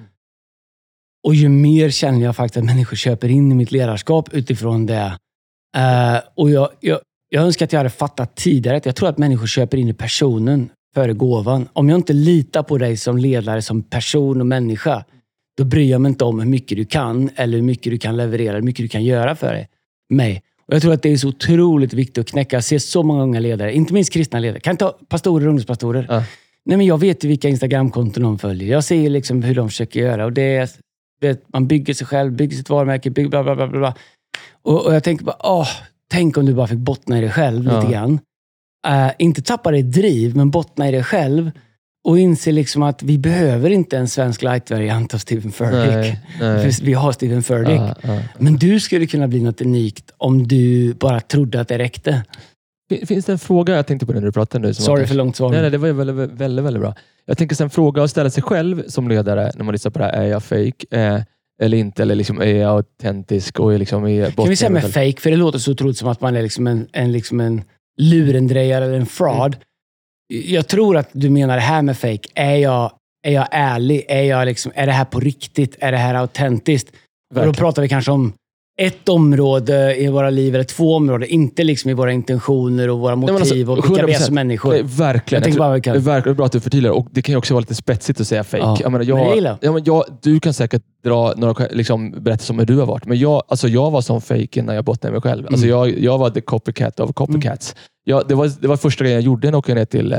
Och ju mer känner jag faktiskt att människor köper in i mitt ledarskap utifrån det. Eh, och jag, jag, jag önskar att jag hade fattat tidigare att jag tror att människor köper in i personen före gåvan. Om jag inte litar på dig som ledare, som person och människa, då bryr jag mig inte om hur mycket du kan eller hur mycket du kan leverera, hur mycket du kan göra för dig, mig. Och Jag tror att det är så otroligt viktigt att knäcka. Jag ser så många unga ledare, inte minst kristna ledare. Kan ta pastorer och ungdomspastorer. Ja. Nej, men jag vet ju vilka Instagramkonton de följer. Jag ser liksom hur de försöker göra. Och det är, vet, man bygger sig själv, bygger sitt varumärke, bygger bla bla bla. bla. Och, och jag tänker bara, åh, tänk om du bara fick bottna i dig själv Ja. lite grann. Eh, inte tappa dig driv, men bottna i dig själv. Och inse liksom att vi behöver inte en svensk light-variant av Stephen Furtick. Vi har Stephen Furtick. Ja, ja. Men du skulle kunna bli något unikt om du bara trodde att det räckte. Fin- Finns det en fråga jag tänkte på när du pratade nu? Sorry för långt svar. Nej, nej, det var ju väldigt, väldigt, väldigt, bra. Jag tänker sig en fråga att ställa sig själv som ledare när man lyssnar på det här. Är jag fake eh, eller inte? Eller liksom, är jag autentisk? Och är liksom, är Kan vi säga med fake? För det låter så otroligt som att man är liksom en, en, liksom en lurendrejare eller en fraud. Jag tror att du menar det här med fake. Är jag, är jag ärlig? Är, jag liksom, är det här på riktigt? Är det här autentiskt? Och då pratar vi kanske om ett område i våra liv, eller två områden. Inte liksom i våra intentioner och våra men motiv alltså, och vilka vi är 100%. som människor. Nej, Verkligen. Jag tänker bara vi kan- Det är verkligen bra att du förtydligar. Och det kan ju också vara lite spetsigt att säga fake. Ja, Jag menar, men jag, gillar ja, men jag, du kan säkert dra några liksom, berättelser om hur du har varit. Men jag, alltså, jag var som fake innan jag bottnade mig själv. Alltså, Mm. jag, jag var the copycat of copycats. Jag, det, var, det var första grejen jag gjorde när jag åkte ner till, eh,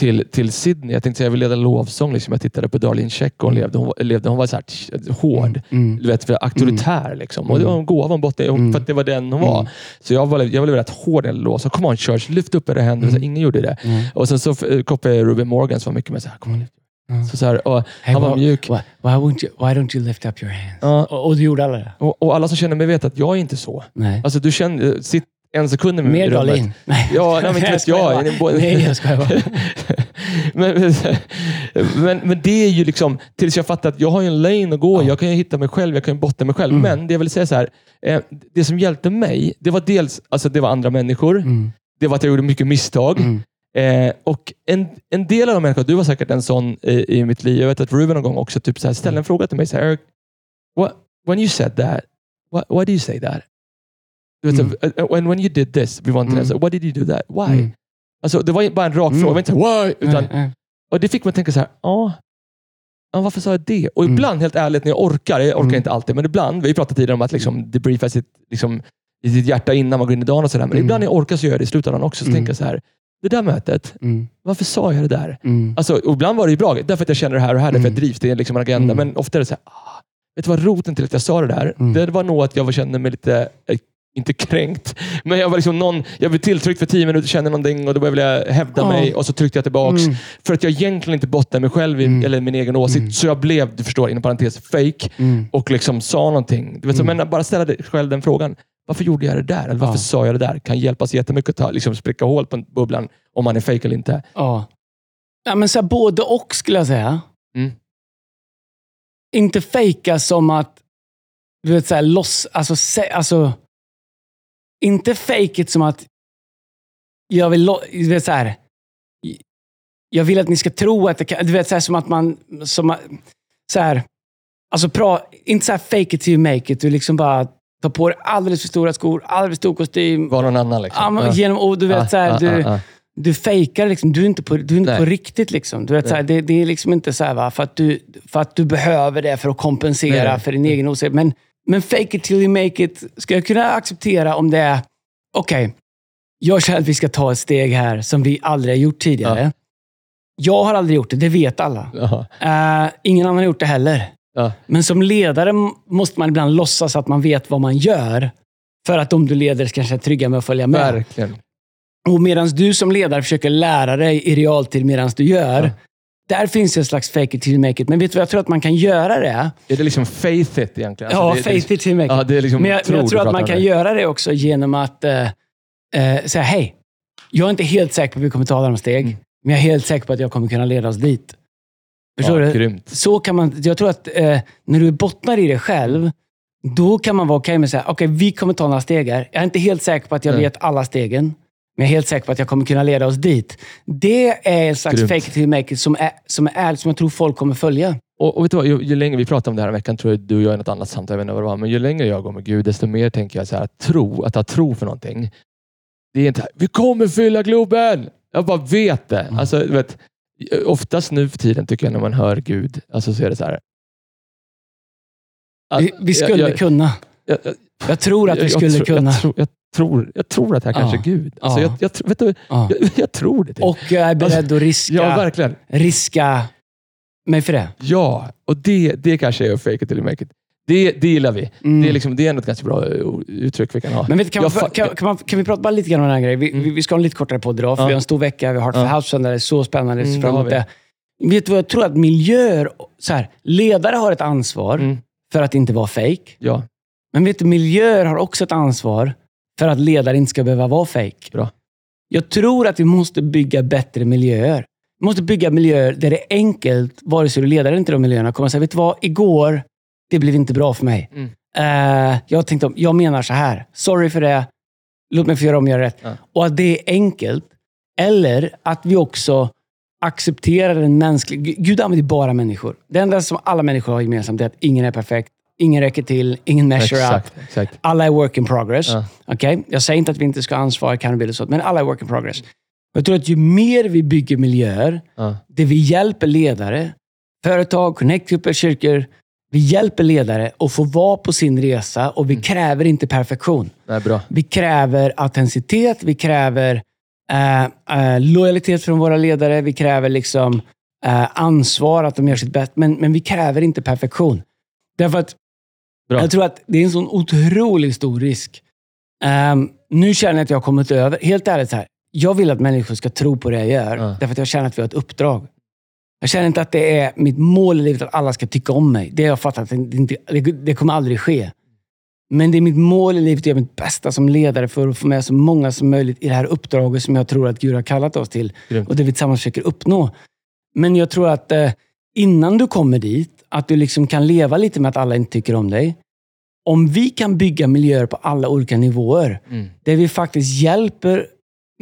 till, till Sydney. Jag tänkte säga jag vill leda lovsång. Liksom. Jag tittade på Darlene Check och hon levde. Hon, levde, hon var så här, hård. Mm. Du vet, auktoritär. Liksom. Och det var en gåva hon bottnade Mm. för att det var den hon var. Mm. Så jag var, jag var rätt hård när jag lovsång. Come on church, lyft upp era händer. Så ingen gjorde det. Mm. Och sen så kopplade jag Ruben Morgan som var mycket med så här, kom on, Mm. så, så här och Hey, Han var mjuk. Why, why, won't you, why don't you lift up your hands? Ja. Och, och du gjorde alla det? och, och alla som känner mig vet att jag är inte så. Nej. Alltså du känner, sitt en sekund med Mer. Dahlin? Nej. Ja, nej, men inte vet jag. bara. Nej, jag skojar bara. men, men, men, det är ju liksom, tills jag fattar att jag har en lane att gå i. Ja. Jag kan ju hitta mig själv, jag kan ju botta mig själv. Mm. Men det jag vill säga så här, eh, det som hjälpte mig, det var dels alltså det var andra människor. Mm. Det var att jag gjorde mycket misstag. Mm. Eh, och en, en del av de människorna, du var säkert en sån i, i mitt liv. Jag vet att Ruben någon gång också typ så här, ställde en fråga till mig. Så här, Eric, what, when you said that, what, why do you say that? Mm. så, uh, when, when you did this, we wanted Mm. mm. why did you do that? Why? Mm. Alltså, det var bara en rak Mm. fråga. Det var inte så why? Utan, Nej, nej. och det fick att tänka så här, ja, varför sa jag det? Och Mm. ibland, helt ärligt, när jag orkar, jag orkar Mm. inte alltid, men ibland, vi pratat tidigare om att liksom debriefa sitt, liksom, i sitt hjärta innan man går in i dagen och sådär. Men Mm. ibland när jag orkar så gör jag det i dagen också. Så Mm. tänker jag så här, det där mötet, Mm. varför sa jag det där? Mm. Alltså, ibland var det ju bra, därför att jag känner det här och här, därför att jag Mm. drivs. Det är liksom en agenda. Mm. Men ofta är det så här, ah, vet du vad roten till att jag sa det där? Mm. Det var nog att jag kände mig lite, eh, inte kränkt, men jag var liksom någon, jag blev tilltryckt för tio minuter, kände någonting och då ville jag hävda Ja. mig och så tryckte jag tillbaks. Mm. För att jag egentligen inte bottnade mig själv i, Mm. eller min egen åsikt. Mm. Så jag blev, du förstår, inom parentes, fake Mm. och liksom sa någonting. Du vet, Mm. men bara ställa dig själv den frågan. varför gjorde jag det där? Eller varför Ja. sa jag det där? Kan hjälpas jättemycket att ta, liksom spricka hål på bubblan om man är fake eller inte. Ja. ja men så här, både och skulle jag säga. Mm. Inte fejka som att, du vet, så här, loss, alltså, se, alltså, inte fake it som att jag vill, du vet, så här, jag vill att ni ska tro att det kan, du vet, så här, som att man, som, så här, alltså, pra, inte så här fake it till you make it, du liksom bara tar på dig alldeles för stora skor, alldeles för stor kostym. Var någon annan liksom. Ja, men, Ja. genom, och du vet, Ja, så här, du, ja, du fejkar liksom. Du är inte på, du är inte Nej. på riktigt. Liksom. Du vet, så här, det, det är liksom inte så här, va, för, att du, för att du behöver det för att kompensera Nej, nej. för din egen osäkerhet. Men, men fake it till you make it ska jag kunna acceptera om det är, okej, jag känner att vi ska ta ett steg här som vi aldrig har gjort tidigare. Jag har aldrig gjort det, det vet alla. Eh, ingen annan har gjort det heller. Ja. Men som ledare måste man ibland låtsas att man vet vad man gör. För att de du leder kanske är trygga med att följa med. Verkligen. Och medan du som ledare försöker lära dig i realtid medan du gör, Ja. Där finns en slags fake it till make it. Men vet du vad jag tror att man kan göra det? Är det liksom faith it egentligen? Alltså, ja, det, det, fake it till make it. Ja, det är liksom men jag, men jag tror att man kan det. göra det också genom att eh, eh, säga, hej, jag är inte helt säker på att vi kommer ta de steg, Mm. men jag är helt säker på att jag kommer kunna leda oss dit. Förstår ja, du? Grymt. Så kan man, jag tror att eh, när du bottnar i det själv, då kan man vara okej med att säga, okej, vi kommer ta några steg här. Jag är inte helt säker på att jag Nej. vet alla stegen, men jag är helt säker på att jag kommer kunna leda oss dit. Det är en slags Grymt. fake till make som är, som är ärligt, som jag tror folk kommer följa. Och, och vet du vad, ju, ju längre vi pratar om det här veckan, tror jag du och jag i något annat samtal, jag vet inte vad det var, men ju längre jag går med Gud, desto mer tänker jag så här, att tro, att ha tro för någonting. Det är inte, vi kommer fylla Globen! Jag bara vet det. Mm. Alltså, vet, oftast nu för tiden tycker jag när man hör Gud, alltså så är det så här. att- Vi, vi skulle jag, jag, kunna. jag, jag, tror att vi skulle kunna. Jag tror, tror, jag tror att här kanske är Gud. Alltså, Ja. jag, jag, vet du, Ja. jag, jag tror det. typ. Och jag är beredd att riska, ja, verkligen. riska mig för det. Ja, och det, det kanske är att fake it till you make it. Det, det gillar vi. Mm. Det, är liksom, det är ändå ett ganska bra eh, uttryck vi kan ha. Men vet, kan, man, kan, kan, man, kan vi prata bara lite grann om den här grejen? Vi, Mm. vi, ska ha en lite kortare podd idag, för Ja. vi har en stor vecka. Vi har for Ja. House Söndag. Det är så spännande. Mm, fram det. Vet du vad jag tror att miljöer... Så här, ledare har ett ansvar Mm. för att inte vara fake. Ja, Men vet du, miljöer har också ett ansvar för att ledare inte ska behöva vara fake. Bra. Jag tror att vi måste bygga bättre miljöer. Vi måste bygga miljöer där det är enkelt, vare sig du leder eller inte de miljöerna, kommer säga, vet du vad? Igår, det blev inte bra för mig. Mm. Eh, jag tänkte, om- jag menar så här. Sorry för det. Låt mig få göra om jag gör rätt. Ja. Och att det är enkelt. Eller att vi också accepterar den mänskliga... Gud använder bara människor. Det enda som alla människor har gemensamt är att ingen är perfekt. Ingen räcker till. Ingen measure up. exakt. exakt. Alla är work in progress. Ja. Okej? Jag säger inte att vi inte ska ha ansvar, accountability och sånt, men alla är work in progress. Jag tror att ju mer vi bygger miljöer Ja. där vi hjälper ledare, företag, connectgrupper, kyrkor. Vi hjälper ledare att få vara på sin resa och vi kräver inte perfektion. Nej, bra. Vi kräver autenticitet, vi kräver eh, eh, lojalitet från våra ledare, vi kräver liksom eh, ansvar, att de gör sitt bästa. Men, men vi kräver inte perfektion. Därför att Bra. jag tror att det är en sån otroligt stor risk. Ehm, nu känner jag att jag har kommit över, helt ärligt så här, jag vill att människor ska tro på det jag gör. Ja. Därför att jag känner att vi har ett uppdrag. Jag känner inte att det är mitt mål i livet att alla ska tycka om mig. Det har jag fattat, att det, inte, det, det kommer aldrig ske. Men det är mitt mål i livet att göra mitt bästa som ledare för att få med så många som möjligt i det här uppdraget som jag tror att Gud har kallat oss till. Grymt. Och det vi tillsammans försöker uppnå. Men jag tror att eh, innan du kommer dit, att du liksom kan leva lite med att alla inte tycker om dig. Om vi kan bygga miljöer på alla olika nivåer, Mm. där vi faktiskt hjälper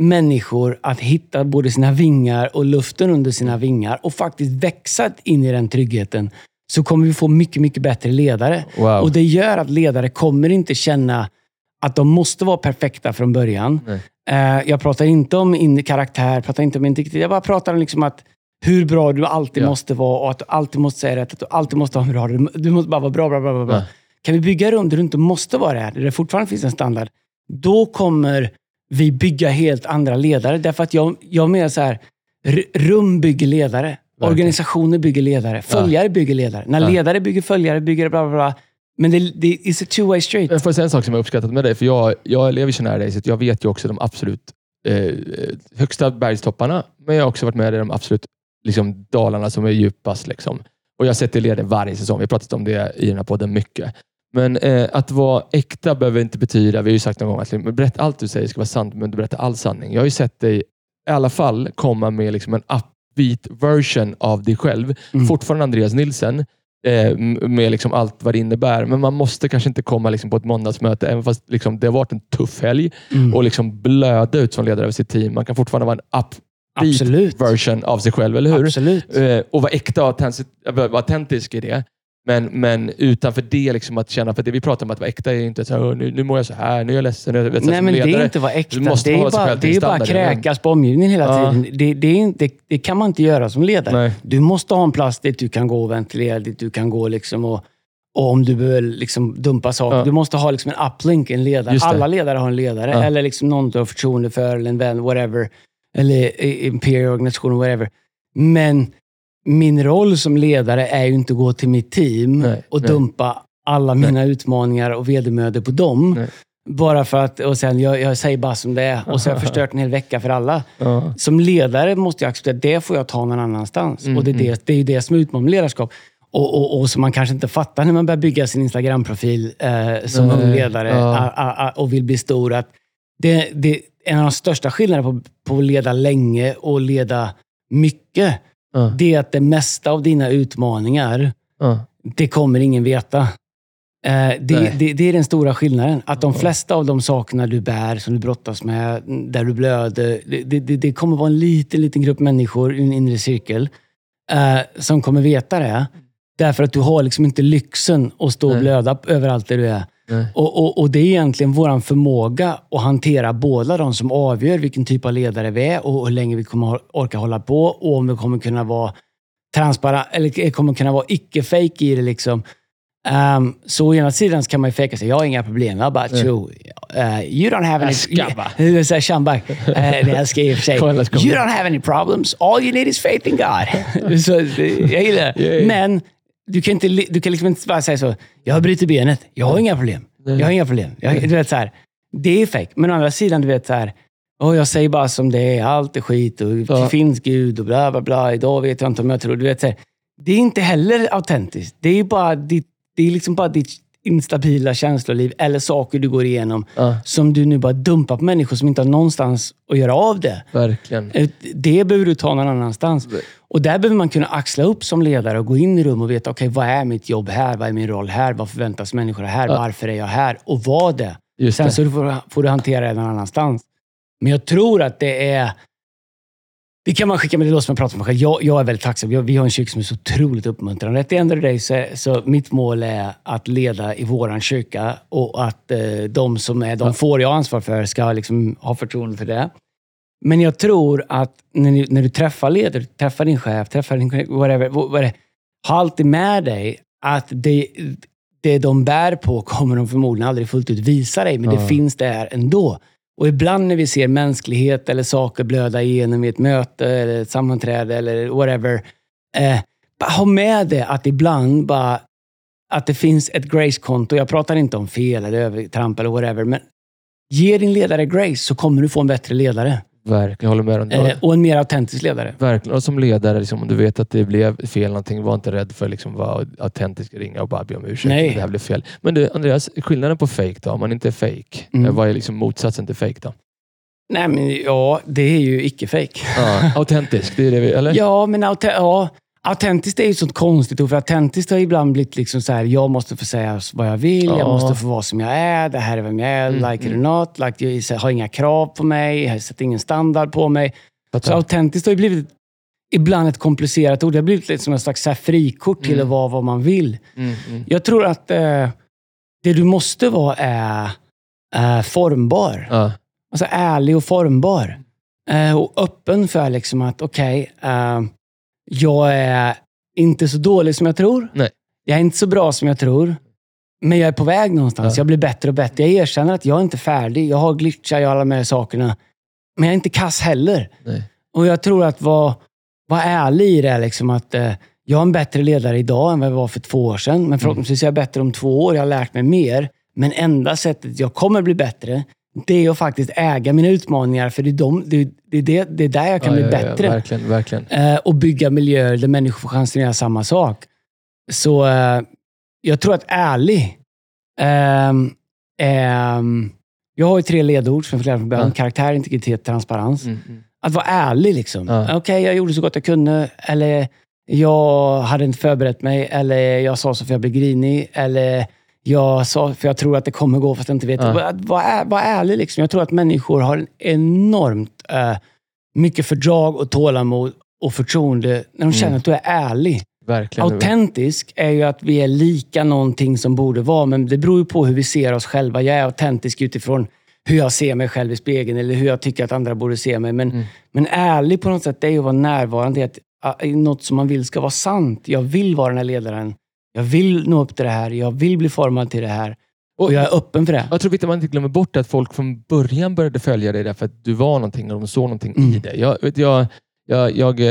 människor att hitta både sina vingar och luften under sina vingar och faktiskt växa in i den tryggheten, så kommer vi få mycket, mycket bättre ledare. Wow. Och Det gör att ledare kommer inte känna att de måste vara perfekta från början. Nej. Eh, jag pratar inte om in karaktär, pratar inte om integritet. Jag bara pratar om liksom att hur bra du alltid Ja. måste vara och att du alltid måste säga rätt. Att du alltid måste ha en bra... Du måste bara vara bra, bra, bra, bra. bra. Ja. Kan vi bygga rum där du inte måste vara det här, där det fortfarande finns en standard, då kommer vi bygga helt andra ledare. Därför att jag, jag menar så här, rum bygger ledare. Organisationer bygger ledare. Följare bygger ledare. När Ja. ledare bygger följare, bygger bla bla bla. Men det, det is a two-way street. Jag får säga en sak som jag uppskattat med dig, för jag, jag lever så nära dig, så jag vet ju också de absolut eh, högsta bergstopparna, men jag har också varit med i de absolut liksom, dalarna som är djupast. Liksom. Och jag har sett dig leda varje säsong. Vi har pratat om det i den här podden mycket. Men eh, att vara äkta behöver inte betyda, vi har ju sagt någon gång, att berätta allt du säger ska vara sant, men du berättar all sanning. Jag har ju sett dig i alla fall komma med liksom en upbeat version av dig själv. Mm. Fortfarande Andreas Nilsen, eh, med liksom allt vad det innebär. Men man måste kanske inte komma liksom på ett måndagsmöte, även fast liksom det har varit en tuff helg, Mm. och liksom blöda ut som ledare över sitt team. Man kan fortfarande vara en upbeat Absolut. version av sig själv, eller hur? Absolut. Eh, och vara äkta och autentisk i det. Men, men utanför det, liksom att känna, för det vi pratar om att vara äkta är inte så här, "Åh, nu, nu mår jag så här, nu är jag ledsen. Jag vet, Nej, men det är ledare, inte att vara äkta. måste Det är bara, det är bara kräkas på omgivningen hela Ja. tiden. Det, det, inte, det, kan man inte göra som ledare. Nej. Du måste ha en plats dit du kan gå och ventilera, dit du kan gå liksom och, och om du behöver liksom dumpa saker. Ja. Du måste ha liksom en uplink, en ledare. Alla ledare har en ledare. Ja. Eller liksom någon du har förtroende för, eller en vän, whatever. Eller i peer organisation, whatever. Men min roll som ledare är ju inte att gå till mitt team Nej, och nej. dumpa alla mina utmaningar och vedermödor på dem. Bara för att, och sen jag, jag säger bara som det är och så har jag förstört en hel vecka för alla. Ja. Som ledare måste jag acceptera att det får jag ta någon annanstans. Mm, och det är, det, det är ju det som är utmaningen med ledarskap. Och, och, och som man kanske inte fattar när man börjar bygga sin Instagram-profil eh, som ung ledare ja. a, a, a, och vill bli stor. Att det, det, en av de största skillnaderna på, på att leda länge och leda mycket, Ja. det är att det mesta av dina utmaningar, Ja. det kommer ingen veta. Eh, det, det, det är den stora skillnaden. Att de flesta av de sakerna du bär, som du brottas med, där du blöder, det, det, kommer vara en liten, liten grupp människor i en inre cirkel eh, som kommer veta det. Därför att du har liksom inte lyxen att stå och blöda överallt där du är. Och, och, och det är egentligen vår förmåga att hantera båda de som avgör vilken typ av ledare vi är och hur länge vi kommer orka hålla på och om vi kommer kunna vara transparent eller kommer kunna vara icke-fake i det. Liksom. Um, så å ena sidan kan man ju fejka sig. Jag har inga problem. Jag bara, tjo. Uh, you don't have any... Skabba. Shambach. Uh, det älskar jag i och för sig. You don't have any problems. All you need is faith in God. så, jag gillar det. Men du kan, inte, du kan liksom inte bara säga så. Jag har brutit benet. Jag har inga problem. Jag har inga problem. Jag, du vet, så här, det är fake. Men å andra sidan, du vet så här. "Åh, jag säger bara som det är. Allt är skit och Ja. det finns Gud och bla bla bla. Idag vet jag inte om jag tror. Du vet, så här, det är inte heller autentiskt. Det är bara ditt, det är liksom bara ditt instabila känsloliv eller saker du går igenom Ja. som du nu bara dumpar på människor som inte har någonstans att göra av det. Verkligen. Eh, Det behöver du ta någon annanstans. Och där behöver man kunna axla upp som ledare och gå in i rum och veta, okej, vad är mitt jobb här? Vad är min roll här? Vad förväntas människor här? Ja. Varför är jag här? Och vad det. Just Sen det. så får, får du hantera det någon annanstans. Men jag tror att det är... Det kan man skicka med det låter som jag pratar för mig själv. Jag, jag är väldigt tacksam. Jag, vi har en kyrka som är så otroligt uppmuntrande. At the end of the day så, så mitt mål är att leda i våran kyrka och att eh, de som är de får jag ansvar för ska liksom ha förtroende för det. Men jag tror att när, ni, när du träffar ledare, träffar din chef, träffar din whatever, det är, ha alltid med dig att det, det de bär på kommer de förmodligen aldrig fullt ut visa dig, men Ja. det finns där ändå. Och ibland när vi ser mänsklighet eller saker blöda igenom i ett möte, eller ett sammanträde eller whatever. Eh, bara ha med det att ibland bara att det finns ett grace-konto. Jag pratar inte om fel eller övertramp eller whatever, men ge din ledare grace så kommer du få en bättre ledare. Verkligen. Jag håller med om. Eh, och en mer autentisk ledare. Verkligen. Och som ledare, liksom, om du vet att det blev fel någonting, var inte rädd för att liksom, vara autentisk, ringa och bara be om ursäkt. Nej. Det här blev fel. Men du, Andreas, skillnaden på fake då? Om man inte är fake, Mm. eh, vad är liksom motsatsen till fake då? Nej, men ja, det är ju icke-fake. Ja, autentisk, det är det vi, eller? Ja, men ja, autentiskt är ju ett sånt konstigt ord. För autentiskt har ibland blivit liksom så här, jag måste få säga vad jag vill, Ja. jag måste få vara som jag är, det här är vem jag är, Mm, like it or not. Like, jag har inga krav på mig, jag sätter ingen standard på mig. Så Fattar. autentiskt har ju blivit ibland ett komplicerat ord. Det har blivit lite som en slags så frikort till Mm. att vara vad man vill. Mm, mm. Jag tror att eh, det du måste vara är eh, formbar. Ja. Alltså ärlig och formbar. Eh, och öppen för liksom att, okej, eh, jag är inte så dålig som jag tror. Nej. Jag är inte så bra som jag tror. Men jag är på väg någonstans. Ja. Jag blir bättre och bättre. Jag erkänner att jag är inte färdig. Jag har glitchar, jag har alla de här sakerna. Men jag är inte kass heller. Nej. Och jag tror att vara var ärlig i det liksom att eh, jag är en bättre ledare idag än vad jag var för två år sedan. Men förhoppningsvis är jag bättre om två år. Jag har lärt mig mer. Men enda sättet jag kommer bli bättre, det är att faktiskt äga mina utmaningar. För det är, de, det, det, är det, det är där jag kan Ja, bli ja, ja, bättre. verkligen, verkligen. Eh, och bygga miljöer där människor får chansen att göra samma sak. Så eh, jag tror att ärlig Ehm, ehm, jag har ju tre ledord som jag förklarade från början. Ja. Karaktär, integritet, transparens. Mm, mm. Att vara ärlig. liksom. Ja. Okej, jag gjorde så gott jag kunde. Eller jag hade inte förberett mig. Eller jag sa så för jag blev grinig. Eller jag sa för jag tror att det kommer gå fast jag inte vet. Ja. Vara är, var ärlig. Liksom. Jag tror att människor har en enormt eh, mycket fördrag och tålamod och förtroende när de känner Mm. att du är ärlig. Verkligen. Autentisk är ju att vi är lika någonting som borde vara, men det beror ju på hur vi ser oss själva. Jag är autentisk utifrån hur jag ser mig själv i spegeln eller hur jag tycker att andra borde se mig. Men, Mm. men ärlig på något sätt, det är ju att vara närvarande att, i något som man vill ska vara sant. Jag vill vara den här ledaren. Jag vill nå upp till det här. Jag vill bli formad till det här. Och jag är öppen för det. Jag tror viktigt att man inte glömmer bort att folk från början började följa dig därför att du var någonting och de såg någonting i Mm. dig. Jag, vet, jag, jag, jag, eh,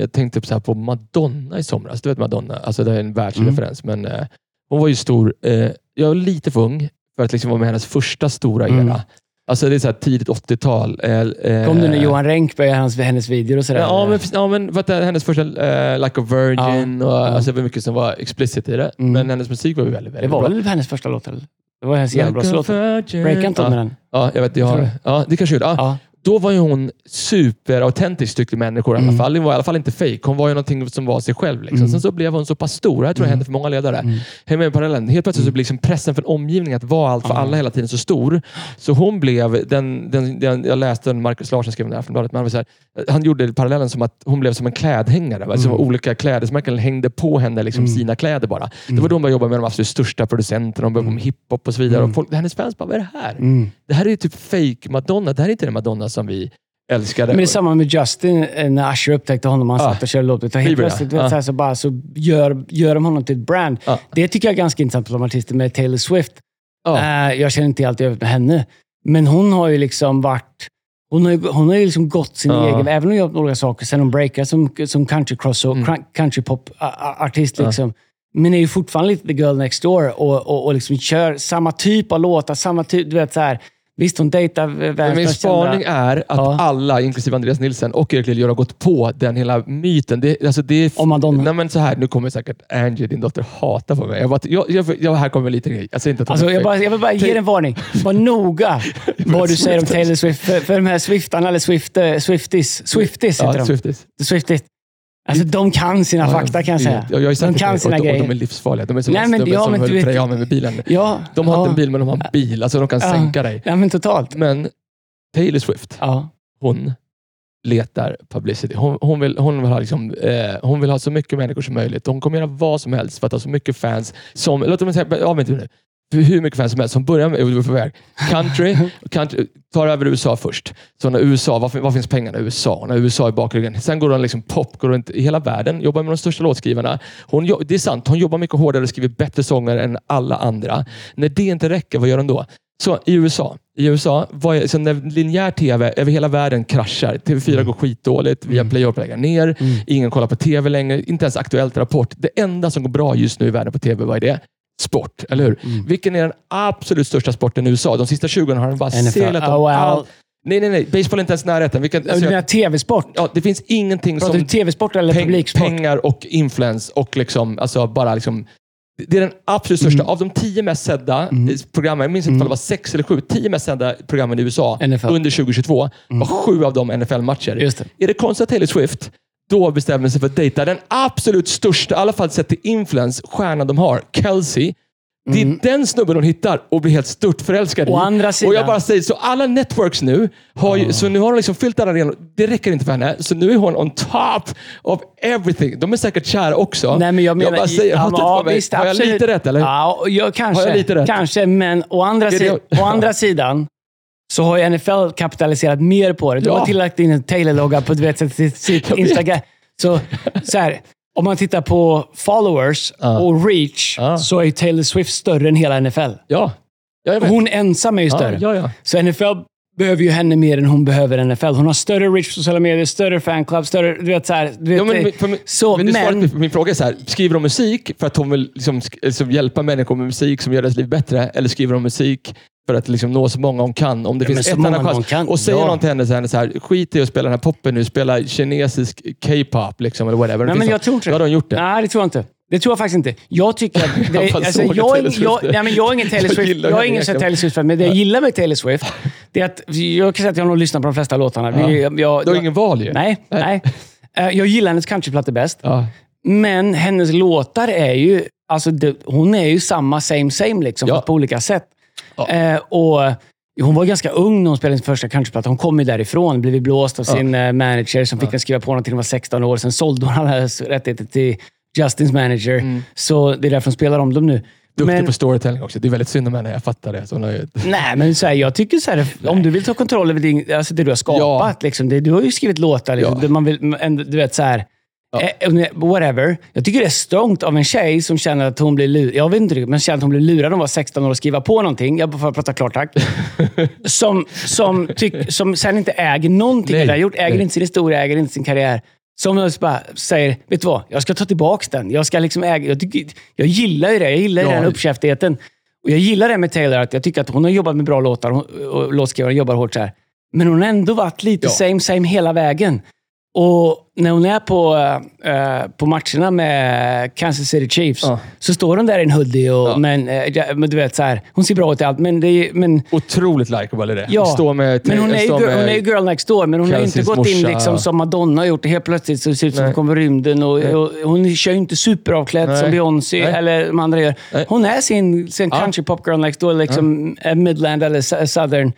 jag tänkte så här på Madonna i somras. Du vet Madonna, alltså det är en världsreferens. Men eh, hon var ju stor. Eh, jag är lite för ung för att liksom vara med hennes första stora era. Mm. Alltså det är så här tidigt 80-tal. Eh, eh, Kom du när Johan Renck började hans, hennes videor och sådär? Ja, men, ja, men vad det, hennes första eh, Like a Virgin. Ja, och, ja. Alltså, det var mycket som var explicit i det. Mm. Men hennes musik var ju väldigt, det väldigt var bra. väl hennes första låt? Eller? Det var hennes Like a genombrottslåt. virgin. Breakade inte hon med ja. den? Ja, jag vet. Jag har, ja, det kanske gjorde. Ja. Då var ju hon superautentisk tyckte människor i alla Mm. fall. Hon var i alla fall inte fake. Hon var ju någonting som var sig själv. Liksom. Mm. Sen så blev hon så pass stor. Det här tror jag Mm. hände för många ledare. Mm. På parallellen. Helt plötsligt så blir liksom pressen för omgivningen att vara allt för alla hela tiden så stor. Så hon blev, den, den, den, jag läste en Marcus Larsson skrev i Aftonbladet, men han, var så här, han gjorde parallellen som att hon blev som en klädhängare. Va? Så Mm. olika klädesmärken hängde på henne liksom Mm. sina kläder bara. Det Mm. var då hon började jobba med de absolut största producenterna. Hon började Mm. med hiphop och så vidare. Mm. Och folk, hennes fans bara, vad är det här? Mm. Det här är ju typ fake Madonna. Det här är inte den Madonna som vi älskade. Men det är samma med Justin, eh, när Usher upptäckte honom. Han satt och körde. Och helt plötsligt Ja. så, så, bara, så gör, gör de honom till ett brand. Ja. Det tycker jag är ganska intressant som artist med Taylor Swift. Ja. Eh, jag känner inte alltid övrigt med henne. Men hon har ju liksom varit... Hon har ju, hon har ju liksom gått sin Ja. egen... Även om hon gjort några saker sen hon breakade som, som country cross och Mm. country pop artist liksom. Men är ju fortfarande lite the girl next door och, och, och liksom kör samma typ av låtar. Samma typ, du vet så här. Visst, hon dejtar världens min spaning är att Ja. alla, inklusive Andreas Nilsson och Erik Liljor, har gått på den hela myten. Det, alltså det är Om Madonna. Nej, men så här, nu kommer säkert Angie, din dotter, hata på mig. Jag, bara, jag, jag, jag, här kommer en liten grej. Jag säger inte att Alltså, jag, bara, jag vill bara ge dig en varning. Var noga vad du säger om Taylor Swift. För, för de här Swiftarna, eller Swift, eh, Swifties, Swifties heter ja, de. Swifties. Swifties. Alltså, de kan sina fakta kan jag säga. Ja, jag sagt De kan sina och, och de grejer. är livsfarliga. De är som Nej, men- snubben ja, som höll vet- med bilen. Ja, De har ja, inte en bil, men de har en bil. Alltså, de kan Ja. sänka dig. Ja, men totalt. Men Taylor Swift, Ja. hon letar publicity. Hon, hon, vill, hon, vill ha liksom, eh, hon vill ha så mycket människor som möjligt. Hon kommer göra vad som helst för att ha så mycket fans som... Låt mig säga, ja, vänta nu. Hur mycket fans som helst. Som börjar med, på väg. Country, country tar över USA först. Så när USA, var, var finns pengarna? USA. När USA är bakryggen. Sen går hon liksom pop, går runt i hela världen, jobbar med de största låtskrivarna. Hon, det är sant, hon jobbar mycket hårdare och skriver bättre sånger än alla andra. När det inte räcker, vad gör hon då? Så i USA, i USA vad så när linjär tv över hela världen kraschar, TV4 går skitdåligt, via Play håller på att lägga ner, Mm. ingen kollar på tv längre, inte ens Aktuellt Rapport. Det enda som går bra just nu i världen på tv, vad är det? Sport, eller hur? Mm. Vilken är den absolut största sporten i USA? De sista 20 åren har den bara NFL. seglat om Oh, well. allt. Nej, nej, nej. Baseball är inte ens närheten. Vilken, Du menar tv-sport? ja, det finns ingenting Pratar som du tv-sport eller peng, publiksport? pengar och influens och liksom, alltså bara liksom det är den absolut största. Mm. Av de tio mest sedda Mm. programmen, jag minns inte Mm. om det var sex eller sju, tio mest sedda programmen i USA NFL. under 2022 Mm. var sju av dem NFL-matcher. Är det konstigt att Taylor Swift då bestämmer sig för att dejta den absolut största, i alla fall sett till influens, stjärnan de har, Kelsey. Det är Mm. den snubben hon hittar och blir helt stört förälskad i. Å andra sidan- Och jag bara säger, så alla networks nu, har ju, så nu har hon liksom fyllt alla arenor. Det räcker inte för henne. Så nu är hon on top of everything. De är säkert kära också. Nej, men jag menar... bara säger, ja, men, ja, visst, har jag absolut. lite rätt eller? Ja, jag, kanske. Har jag lite rätt? Kanske, men å andra, si- å andra sidan så har ju NFL kapitaliserat mer på det. De Ja. har tillagt in en Taylor-logga på du vet, sitt, sitt. Instagram. Så, så här, om man tittar på followers Ja. och reach Ja. så är Taylor Swift större än hela NFL. Ja. ja. Hon ensam är ju större. ja, ja. Så NFL behöver ju henne mer än hon behöver NFL. Hon har större reach på sociala medier, större fanclub, större... Du vet, så här, du vet, Ja, men, för, min- så, men, men... min fråga är så här, skriver de musik för att hon vill liksom, liksom hjälpa människor med musik som gör deras liv bättre? Eller skriver de musik för att liksom nå så många hon kan? Om det Ja, finns ett annat chans. kan, Och säger ja. någon till henne så här, så här, skit i att spela den här poppen nu, spela kinesisk K-pop liksom, eller whatever. Nej, men något. jag tror inte Då hade hon gjort det. Nej, det tror jag inte. Det tror jag faktiskt inte. Jag tycker att... Det, Jag bara alltså, jag, är- jag, nej, men jag är ingen Taylor Jag Swift. Jag är henne ingen sån egentligen. Taylor Swift men det jag gillar med Taylor Swift, det är att jag kan säga att jag har nog lyssnat på de flesta låtarna. Vi- Jag, jag, Du har ingen val ju. Nej, nej. Eh, Jag gillar hennes countryplattor bäst. Ja. Men hennes låtar är ju... Alltså det, hon är ju samma same same liksom, Ja. på olika sätt. Ja. Eh, och hon var ganska ung när hon spelade sin första countryplatta. Hon kom ju därifrån, blev blåst av Ja. sin eh, manager som fick henne skriva på någonting när hon var 16 år. Sen sålde hon alla rättigheter till Justins manager. Mm. Så det är därför hon spelar om dem nu. Duktig Men- på storytelling också. Det är väldigt synd om henne, jag fattar det. Ju... Nej, men så här, jag tycker så här, om du vill ta kontroll över din, alltså det du har skapat. Liksom, det, du har ju skrivit låtar. Liksom, Ja. man vill, du vet så här, eh, whatever. Jag tycker det är strångt av en tjej som känner att hon blir lurad. Jag vet inte men känner att hon blir lurad när hon var 16 år och skriva på någonting. Jag får prata klart tack. som, som, tyck, som sen inte äger någonting Nej, det har gjort. Äger nej. inte sin historia, äger inte sin karriär. Som bara säger, vet du vad? Jag ska ta tillbaka den. Jag, ska liksom äga, jag, tycker, jag gillar ju det. Jag gillar Ja. den uppkäftigheten. Och jag gillar det med Taylor, att jag tycker att hon har jobbat med bra låtar hon- och låtskrivare jobbar hårt så här. Men hon har ändå varit lite Ja. same same hela vägen. Och när hon är på, eh, på matcherna med Kansas City Chiefs Ja. så står hon där i en hoodie och, Ja. men, eh, men du vet så här, hon ser bra ut i allt. Men, det är, men, Otroligt likeable är det. Ja, Stå med, men hon är, ju, girl- hon är ju girl next door, men hon har ju inte gått in morsa, liksom ja. som Madonna har gjort. Helt plötsligt så det ser ut som hon kommer rymden. Och, och, hon kör ju inte superavklädd Nej. som Beyoncé eller de andra gör. Nej. Hon är sin, sin Ja. country pop girl next door, liksom eh, midland eller southern.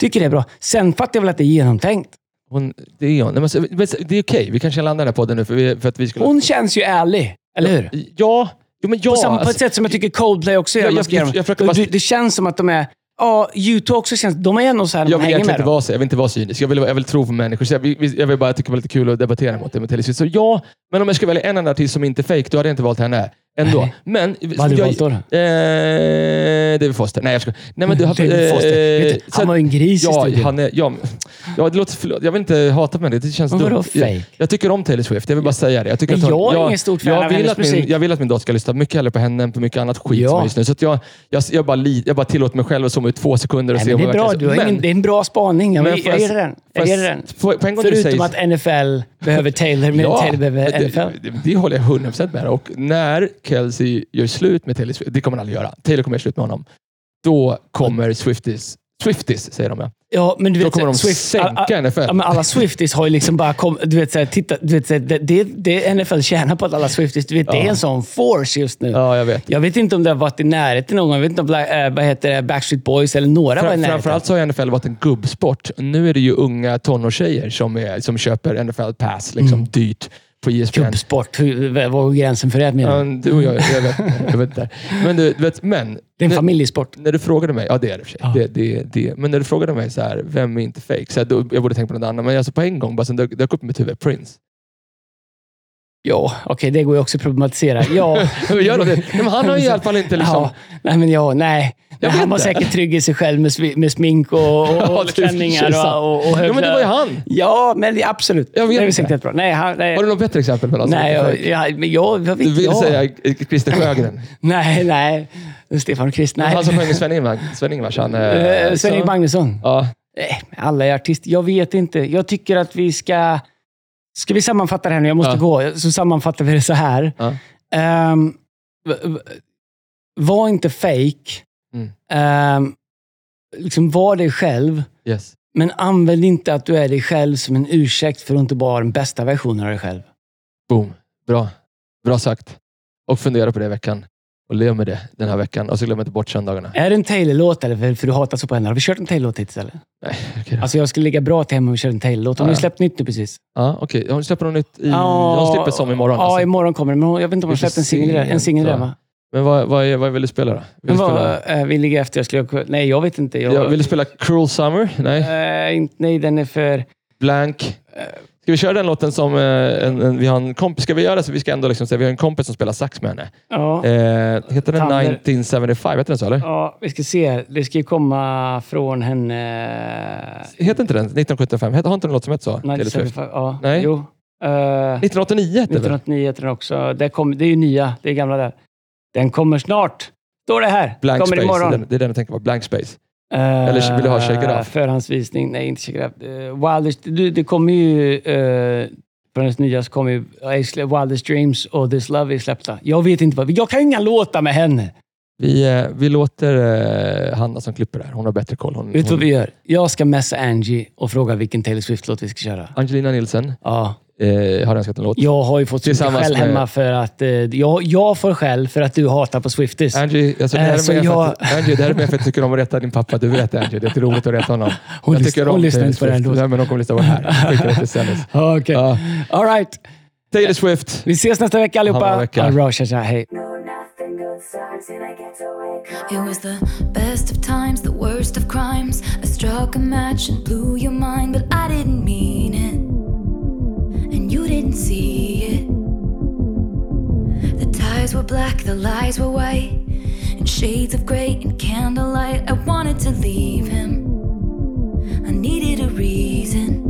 Tycker det är bra. Sen fattar jag väl att det är genomtänkt. Hon, det är hon. Nej, men så- men så- Det är okej, vi kanske landar den här podden nu för, vi, för att vi skulle... Hon känns ju ärlig, eller hur? Ja, jo, men ja. på, samma, på ett alltså- sätt som jag tycker Coldplay också gör. Jag- jag- jag- jag försöker bara- det, det känns som att de är... Ja, U2 också känns... De är ändå så här, jag de vill hänger egentligen med inte dem. vara så. Jag vill inte vara cynisk. Jag vill, jag vill tro på människor. Så jag, vill- jag vill bara jag tycker det var lite kul att debattera mot det med Taylor Swift. Så ja, men om jag skulle välja en annan artist som inte är fake, då hade jag inte valt henne ändå. Nej. Men... Vad hade du valt då? då? Eh, David Foster. Nej, jag ska. Nej, men du har... David Foster. Vet du, han var ju en gris i ja, studion. han är, ja, ja, det låter, förlåt, jag vill inte hata med det. Det känns Men vadå dumt. Jag, jag tycker om Taylor Swift. Jag vill bara säga det. Jag, tycker Men att hon, jag är ingen stort fan jag av vill hennes att min, musik. Jag vill att min dotter ska lyssna mycket hellre på henne än på mycket annat skit Ja. som just nu. Så jag, jag, jag, bara, li, jag bara tillåter mig själv att zooma ut två sekunder och Nej, se men om det är bra. Du har ingen, det är en bra spaning. Jag, Men jag, ger den. Jag ger den. Förutom att NFL behöver Taylor, men Taylor behöver NFL. det, det håller jag 100% med Och när Kelsey gör slut med Taylor Swift, det kommer han aldrig göra. Taylor kommer göra slut med honom. Då kommer Swifties, Swifties säger de ja. Ja, men du Då vet, kommer de Swift- sänka NFL. Ja, men alla Swifties har ju liksom bara kom, du vet, så här, titta, du vet, så här, det, det, det NFL tjänar på att alla Swifties, du vet, det är Ja. en sån force just nu. Ja, jag vet. Jag vet inte om det har varit i närheten någon gång. Jag vet inte om äh, vad heter det, Backstreet Boys eller några var i närheten. framförallt så har NFL varit en gubbsport. Nu är det ju unga tonårstjejer som, är, som köper NFL Pass liksom Mm. dyrt på ESPN. Gubbsport. Hur- Vad går gränsen för det menar Ja, du? du och jag, jag vet, jag vet inte. Men du, du vet, men... Det är en när- familjesport. När du frågade mig, ja det är det för sig. Ja. Det, det, det, men när du frågade mig så här, vem är inte fake? Så här, då, jag borde tänka på något annat, men alltså på en gång, bara sen dök, dök upp i mitt huvud, Prince. Ja, okej, det går ju också att problematisera. Ja. Men han har ju i alla fall inte liksom... Ja, nej, men ja, nej. Jag han var säkert trygg i sig själv med, med smink och, och, Ja, och klänningar och, och, och Ja, men det var ju han. Ja, men absolut. Jag vet det är säkert jättebra. Nej, han, nej, Har du något bättre exempel på nej, jag, jag, men jag, jag vet Du vill jag. säga eh, Christer Sjögren? Nej, nej. Stefan och Krist, nej. Han som sjöng Sven-Ingvars. Sven-Ingvars. Eh, eh, så- Magnusson. Ja. Nej, alla är artister. Jag vet inte. Jag tycker att vi ska... Ska vi sammanfatta det här nu? Jag måste Ja. gå. Så sammanfattar vi det så här. Ja. V- var inte fake. Mm. Ehm, liksom var dig själv. Yes. Men använd inte att du är dig själv som en ursäkt för att inte vara den bästa versionen av dig själv. Boom. Bra. Bra sagt. Och fundera på det i veckan. Och lev med det den här veckan. Och så glöm inte bort söndagarna. Är det en Taylor-låt eller? För, för du hatar så på henne. Har vi kört en Taylor-låt hittills eller? Nej, okej då. Alltså jag skulle ligga bra till hemma om vi körde en Taylor-låt. Hon har ju ja. släppt nytt nu precis. Ja, okej. Hon släpper något nytt i... Hon släpper som imorgon. Ja, alltså. imorgon kommer det. Men hon- jag vet inte om hon är släppt en singel där. En singel där va? va? Men vad, vad, är- vad vill du spela då? Vill Men du spela, vad, eh, vi ligger efter. Jag skulle, nej, jag vet inte. Jag, ja, vill du spela Cruel Summer? Nej. Eh, inte, nej, den är för... Blank. Ska vi köra den låten som eh, en, en, vi har en kompis? Ska vi göra så? Vi ska ändå liksom säga vi har en kompis som spelar sax med henne. Ja, Eh, heter den Thunder. 1975? Heter den så eller? ja, vi ska se. Det ska ju komma från henne... Heter inte den 1975? Heter, har inte den låt som heter så? Taylor Swift? 1975, ja, Nej. Jo. Eh, 1989 heter den väl? 1989 heter den också. Det, kom, det är ju nya. Det är gamla där. Den kommer snart. Står det här. Blank kommer Space. imorgon. Det är den- det är den jag tänker på. Blank Space. Eh, Eller vill du ha Shake It Off? Förhandsvisning. Nej, inte Shake It Off. Uh, Wilders, det, det kommer ju uh, På hennes nya så kommer ju Wildest Dreams och This Love är släppta. Jag vet inte vad... Jag kan ju inga låtar med henne. Vi, eh, vi låter eh, Hanna som klipper där. Hon har bättre koll. Hon, Vet du vad vi gör? Jag ska messa Angie och fråga vilken Taylor Swift-låt vi ska köra. Angelina Nilsson Ja. Eh, har önskat en låt. Jag har ju fått mycket skäll med- hemma för att... Eh, jag, jag får skäll för att du hatar på Swifties. Angie, alltså, det, här är mer för jag- att, Angie, det här är mer för att jag tycker om att rätta din pappa. Du vet Angie, det är roligt att rätta honom. Hon jag tycker hon lyssnar inte på den Swift. låten. Nej, men de kommer lyssna på den här. Okej. Ja. All right. Taylor Swift. Vi ses nästa vecka Ha en allihopa. bra vecka. Ha det bra. Tja, tja. Hej. It was the best of times, the worst of crimes. I struck a match and blew your mind, but I didn't mean it. And didn't see it. The ties were black, the lies were white. In shades of grey and candlelight, I wanted to leave him. I needed a reason.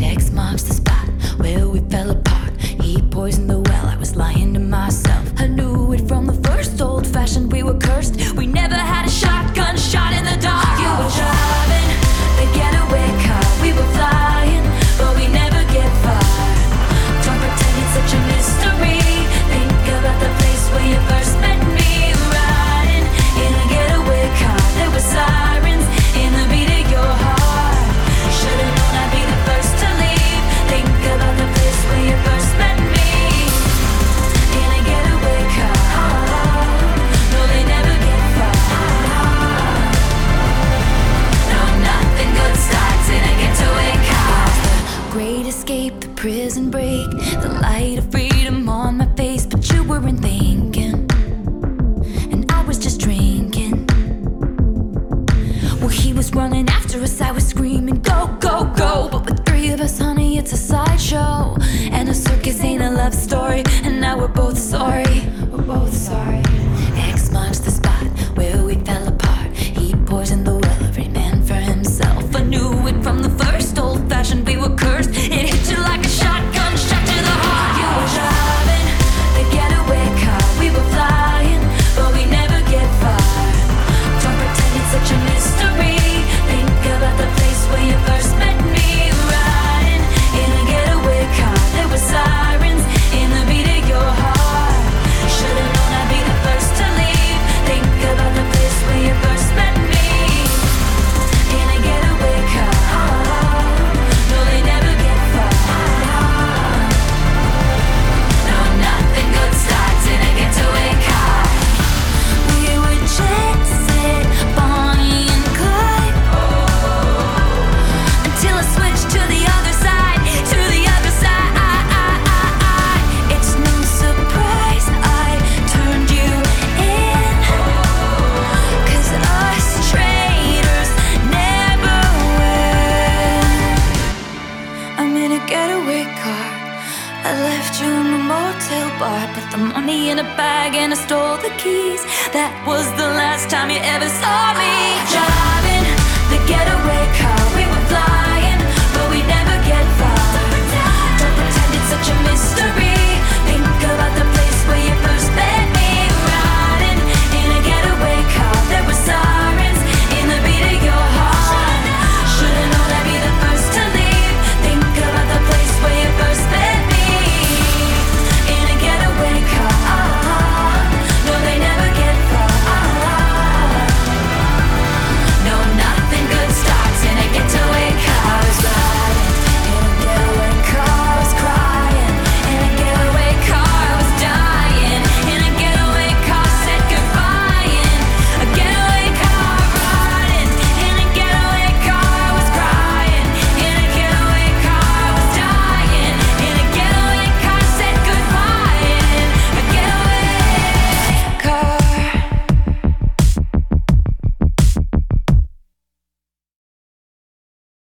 X marks the spot where we fell apart. He poisoned the well, I was lying to myself.